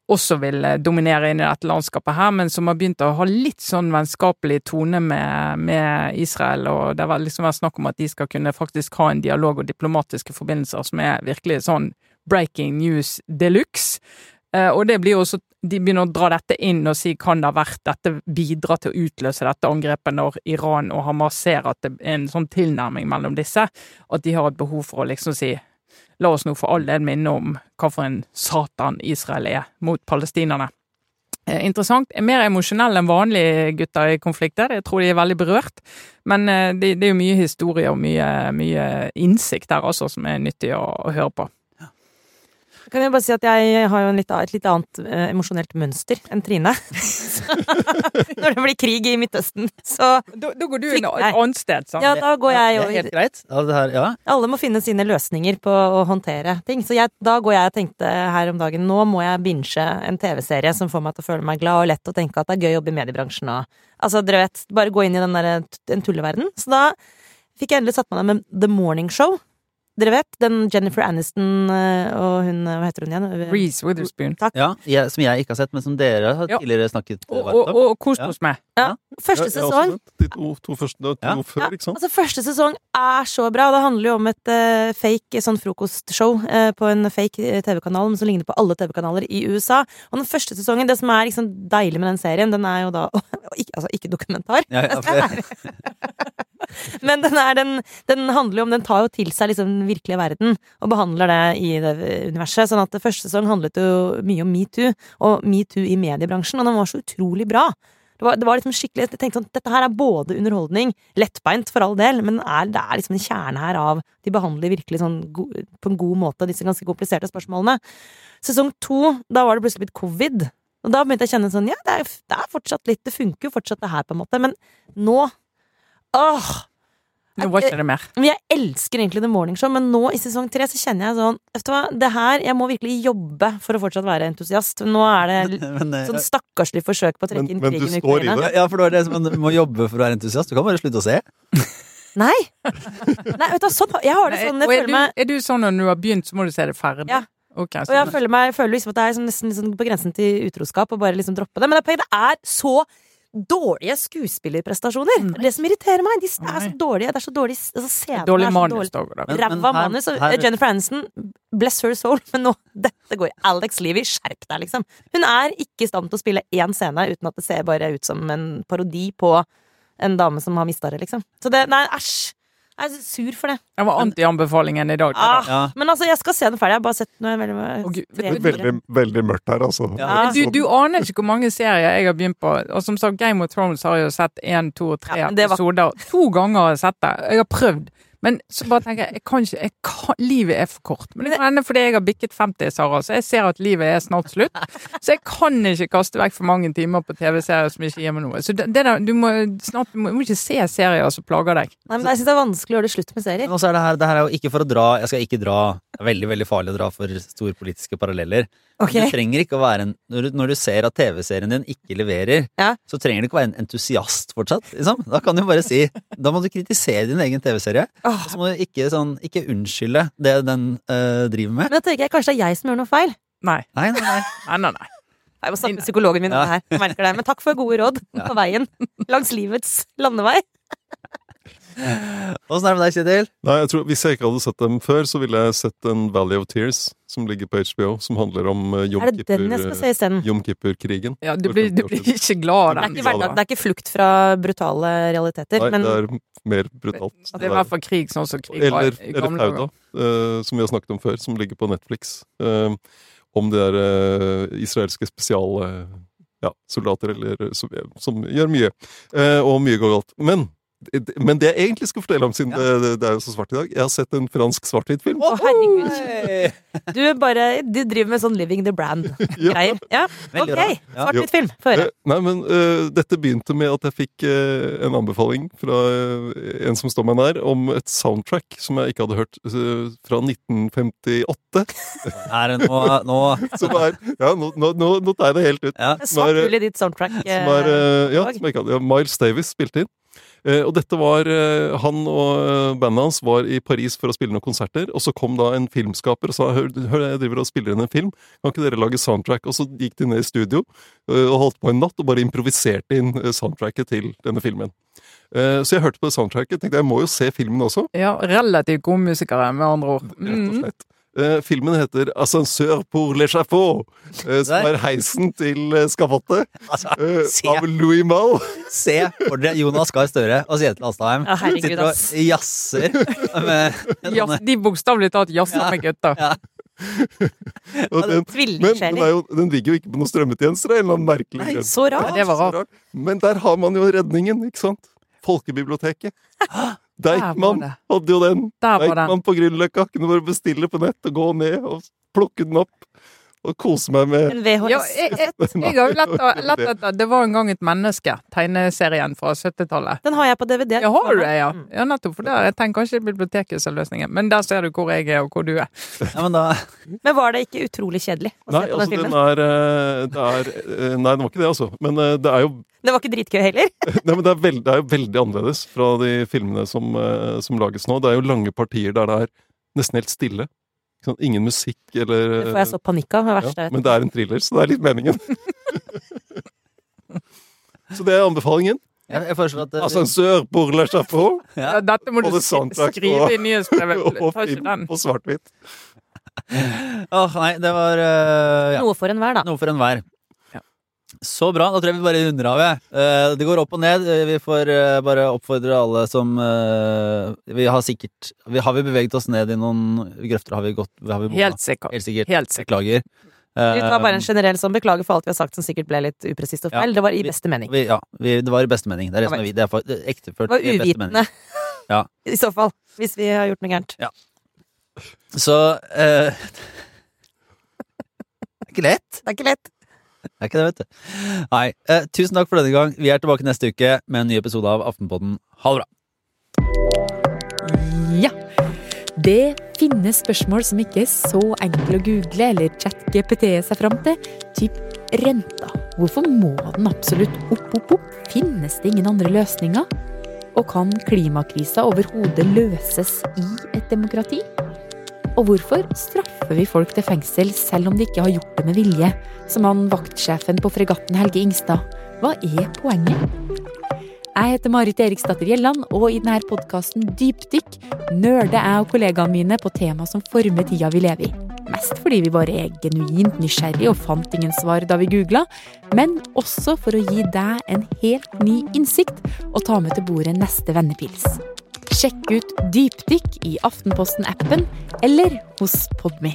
S2: også vil eh, dominere inn i dette landskapet her, men som har begynt å ha litt sånn vennskapelig tone med, med Israel, og det har liksom vært snakk om at de skal kunne faktisk ha en dialog og diplomatiske forbindelser som er virkelig sånn breaking news de luxe. Eh, og det blir jo også De begynner å dra dette inn og si kan det ha vært dette bidra til å utløse dette angrepet når Iran og Hamas ser at det er en sånn tilnærming mellom disse, at de har et behov for å liksom si La oss nå for all del minne om hva for en satan Israel er mot palestinerne. Eh, interessant. Er mer emosjonell enn vanlige gutter i konflikter. Jeg tror de er veldig berørt. Men eh, det, det er jo mye historie og mye, mye innsikt der altså, som er nyttig å, å høre på.
S4: Kan jeg bare si at jeg har jo en litt, et litt annet eh, emosjonelt mønster enn Trine. [LAUGHS] Når det blir krig i Midtøsten, så
S2: Da, da går du et annet sted, sant?
S4: ja, da går jeg jo
S1: helt greit. Ja, det her, ja.
S4: Alle må finne sine løsninger på å håndtere ting. Så jeg, da går jeg og tenkte her om dagen nå må jeg binche en TV-serie som får meg til å føle meg glad og lett og tenke at det er gøy å jobbe i mediebransjen og Altså, dere vet, bare gå inn i den der en tulleverden. Så da fikk jeg endelig satt meg ned med The Morning Show. Dere vet, den Jennifer Aniston eh, og hun eh, Hva heter hun igjen?
S2: Reece Witherspoon.
S4: Takk.
S1: Ja, jeg, som jeg ikke har sett, men som dere har tidligere snakket
S2: Og,
S1: varmt
S2: og, og kost oss med.
S4: Første
S3: Ja, Første
S4: sesong
S3: De to, to første, to
S1: Ja.
S3: før, ikke sant?
S4: Altså, første sesong er så bra. Det handler jo om et uh, fake sånn frokostshow uh, på en fake eh, TV-kanal men som ligner på alle TV-kanaler i USA. Og den første sesongen, det som er liksom deilig med den serien, den er jo da [LAUGHS] ikke, Altså, ikke dokumentar.
S1: Ja, ja, [LAUGHS] [LAUGHS]
S4: Men den, er, den, den handler jo om Den tar jo til seg liksom den virkelige verden og behandler det i det universet. Sånn at første sesong handlet jo mye om metoo, og metoo i mediebransjen, og den var så utrolig bra. Det var, det var liksom skikkelig Jeg tenkte sånn, Dette her er både underholdning, lettbeint for all del, men er, det er liksom en kjerne her av De behandler virkelig sånn go, på en god måte disse ganske kompliserte spørsmålene. Sesong to, da var det plutselig blitt covid. Og da begynte jeg å kjenne sånn Ja, det er, det er fortsatt litt Det funker jo fortsatt det her, på en måte, men nå Åh!
S2: Nå var ikke det mer.
S4: Jeg elsker egentlig The Morning Show, men nå i sesong tre så kjenner jeg sånn Vet du hva, det her Jeg må virkelig jobbe for å fortsatt være entusiast. Nå er det [LAUGHS]
S1: men, men,
S4: sånn stakkarslig forsøk på å trekke
S3: Men-
S4: inn
S3: men du står i det.
S1: ja, for det var det som Du må jobbe for å være entusiast. Du kan bare slutte å se. [LAUGHS]
S4: Nei! Nei, vet du hva, sånn Jeg har det sånn Jeg
S2: er,
S4: føler
S2: du,
S4: meg
S2: er du sånn når du har begynt, så må du se det ferdig?
S4: Ja.
S2: Ok,
S4: Og jeg føler, meg, jeg føler liksom at det er sånn, nesten liksom på grensen til utroskap å bare liksom droppe det. Men det, er- det er så dårlige skuespillerprestasjoner! Det er det som irriterer meg. De er så dårlige. Det er så dårlig altså, scenene
S2: dårlig
S4: er så
S2: manus,
S4: Ræva manus.
S1: Her-
S4: Jennifer Aniston, bless her soul, [LAUGHS] men nå Dette går Alex Levy, skjerp deg, liksom. Hun er ikke i stand til å spille én scene uten at det ser bare ut som en parodi på en dame som har mista det, liksom. Så det Nei, æsj! Jeg er sur for det.
S2: Jeg var anti-anbefalingen i dag.
S4: Ah,
S1: Ja.
S4: Men altså, jeg skal se den ferdig. Jeg har bare sett er veldig
S3: er veldig, veldig mørkt her, altså.
S1: Ja.
S2: Du, du aner ikke hvor mange serier jeg har begynt på. Og som sagt, Game of Thrones har jeg jo sett én, to og tre episoder. To ganger har jeg sett det. Jeg har prøvd. Men så bare tenker jeg, jeg kan ikke, jeg kan, livet er for kort. Men det kan hende fordi jeg har bikket 50, Sara, så jeg ser at livet er snart slutt. Så jeg kan ikke kaste vekk for mange timer på TV-serier som ikke gir meg noe. Så det, det der, du må snart, du må, du må ikke se serier som plager deg.
S4: Nei, men jeg syns det er vanskelig å gjøre det slutt med serier.
S1: Men også er det her, det her er jo ikke for å dra Jeg skal ikke dra Det er veldig veldig farlig å dra for storpolitiske paralleller.
S4: Okay.
S1: Du trenger ikke å være en Når du, når du ser at TV-serien din ikke leverer,
S4: Ja.
S1: så trenger du ikke å være en entusiast fortsatt. Liksom. Da kan du bare si Da må du kritisere din egen TV-serie. Og så må du ikke, sånn, ikke unnskylde det den øh, driver med.
S4: Men da tenker jeg kanskje det er jeg som gjør noe feil.
S2: Nei.
S1: Nei, nei, nei. [LAUGHS]
S2: Nei, nei, nei.
S4: Jeg må snakke med psykologen min om
S1: Ja.
S4: det her. Jeg merker det. Men takk for gode råd på veien langs livets landevei.
S1: Åssen er det med deg, Kjetil?
S3: Nei, jeg tror Hvis jeg ikke hadde sett dem før, så ville jeg sett en Valley of Tears, som ligger på HBO, som handler om uh, Jom
S4: Er det den jeg skal se isteden?
S3: Jom Kippur-krigen.
S2: Ja, du blir, du blir ikke glad
S4: Det
S2: av
S4: er
S2: den.
S4: det er ikke flukt fra brutale realiteter,
S3: Nei,
S4: men
S3: det er mer brutalt.
S2: Det er i hvert fall krig sånn som krig var
S3: Eller,
S2: i gamle dager.
S3: Eller Fauda, som vi har snakket om før, som ligger på Netflix. Uh, om de der uh, israelske spesial... uh, ja, soldater eller, som, som gjør mye. eh, og mye går galt. Men, men det jeg egentlig skal fortelle om, siden
S1: Ja.
S3: det, det er jo så svart i dag Jeg har sett en fransk svart-hvitt-film.
S4: Å, herregud. Du bare Du driver med sånn Living the Brand-greier. [LAUGHS] Ja, ok.
S1: bra.
S4: Svart-hvitt film. Få høre.
S3: Eh, Nei, men uh, dette begynte med at jeg fikk uh, en anbefaling fra uh, en som står meg nær, om et soundtrack som jeg ikke hadde hørt fra 1958. [LAUGHS]
S1: Er det nå, nå [LAUGHS]
S3: Som er Ja, nå, nå, nå, tar jeg det helt ut.
S1: ja.
S4: Svart hull i ditt soundtrack.
S3: Som er, ja, som jeg ikke hadde. Ja, Miles Davis spilte inn. Eh, og dette var eh, Han og eh, bandet hans var i Paris for å spille noen konserter, og så kom da en filmskaper og sa hør, hør jeg driver og spiller inn en film, kan ikke dere lage soundtrack? Og så gikk de ned i studio og holdt på en natt og bare improviserte inn soundtracket til denne filmen. Så jeg hørte på det soundtracket, tenkte jeg må jo se filmen også.
S2: Ja, relativt gode musikere, med andre ord.
S3: Rett og
S2: Mm.
S3: slett. Eh, filmen heter 'Ascenseur pour le chapeau', uh, som er heisen til uh, skafottet
S1: Altså,
S3: eh, [LAUGHS] av Louis Malle.
S1: se for dere Jonas Gahr Støre og Kjetil Astheim
S4: Ja, herregud,
S1: sitter og jazzer med
S2: de bokstavelig talt jazzer
S1: Ja.
S2: med gutta.
S1: ja.
S3: Og den, men den, er jo, den ligger jo ikke på noen strømmetjenester. eller noe merkelig
S1: Nei.
S4: Så rart.
S2: Ja, det var
S3: rart. Men der har man jo redningen, ikke sant? Folkebiblioteket. Deichman hadde jo den. Deichman på Grünerløkka. Kunne bare bestille på nett og gå ned og plukke den opp. Og kose meg med
S4: En VHS.
S2: Ja, jeg, jeg, [LAUGHS] jeg har jo lett, etter Det var en gang et menneske, tegneserien fra 70-tallet.
S4: Den har jeg på DVD.
S2: Ja, har du det, ja?
S4: Mm.
S2: Ja, nettopp. For der, jeg tenker kanskje biblioteket som løsningen. Men der ser du hvor jeg er, og hvor du er.
S1: ja, men da
S4: Men var det ikke utrolig kjedelig å se
S3: Nei,
S4: på
S3: altså,
S4: filmen?
S3: den er, eh, det er eh, Nei, den var ikke det, altså. Men eh, det er jo
S4: Det var ikke dritgøy heller. [LAUGHS]
S3: Nei, men det er, veld, det er jo veldig annerledes fra de filmene som, eh, som lages nå. Det er jo lange partier der det er nesten helt stille. Sånn. Ingen musikk eller
S4: Det får jeg så panikk av. Det verste
S3: ja,
S4: jeg vet.
S3: Men det er en thriller, så det er litt meningen. [LAUGHS] så det er anbefalingen.
S1: Jeg, jeg foreslår at eh,
S3: Ascensør pour le chapeau [LAUGHS]
S1: ja.
S2: Dette må du skrive i nyhetsbrevet.
S3: og film på svart-hvitt.
S1: Åh, nei, det var uh, ja.
S4: Noe for enhver, da.
S1: Noe for enhver.
S2: Ja.
S1: Så bra. Da tror jeg vi bare runder av. jeg. Eh, det går opp og ned. Eh, Vi får eh, bare oppfordre alle som Vi har sikkert vi, Har vi beveget oss ned i noen grøfter? Har vi gått har vi?
S2: Helt sikkert.
S1: Helt sikkert.
S2: Helt sikkert.
S1: Beklager.
S4: Vi tar bare en generell sånn beklager for alt vi har sagt som sikkert ble litt upresist og
S1: Ja.
S4: Det var i beste mening.
S1: vi, ja, vi, det var i beste mening. Det er det som er vi. Det er for- det er ekteført
S4: Det var
S1: i beste mening.
S4: uvitende, [LAUGHS]
S1: Ja.
S4: i så fall. Hvis vi har gjort noe gærent.
S1: Så eh, [LAUGHS] Det er ikke lett.
S4: Det er ikke lett. [LAUGHS]
S1: Er ikke det, vet du. Nei. Eh, tusen takk for denne gang. Vi er tilbake neste uke med en ny episode av Aftenpodden. Ha det bra.
S5: Ja. Det finnes spørsmål som ikke er så enkle å google eller chat-GPT seg fram til. Typ renta. Hvorfor må den absolutt opp, opp, opp? Finnes det ingen andre løsninger? Og kan klimakrisa overhodet løses i et demokrati? Og hvorfor straffer vi folk til fengsel selv om de ikke har gjort det med vilje? Som han vaktsjefen på fregatten Helge Ingstad. Hva er poenget? Jeg heter Marit Eriksdatter Gjelland, og i denne podkasten Dypdykk nerder jeg og kollegaene mine på tema som former tida vi lever i. Mest fordi vi bare er genuint nysgjerrige og fant ingen svar da vi googla, men også for å gi deg en helt ny innsikt og ta med til bordet neste vennepils. Sjekk ut Dypdykk i Aftenposten-appen eller hos Podme.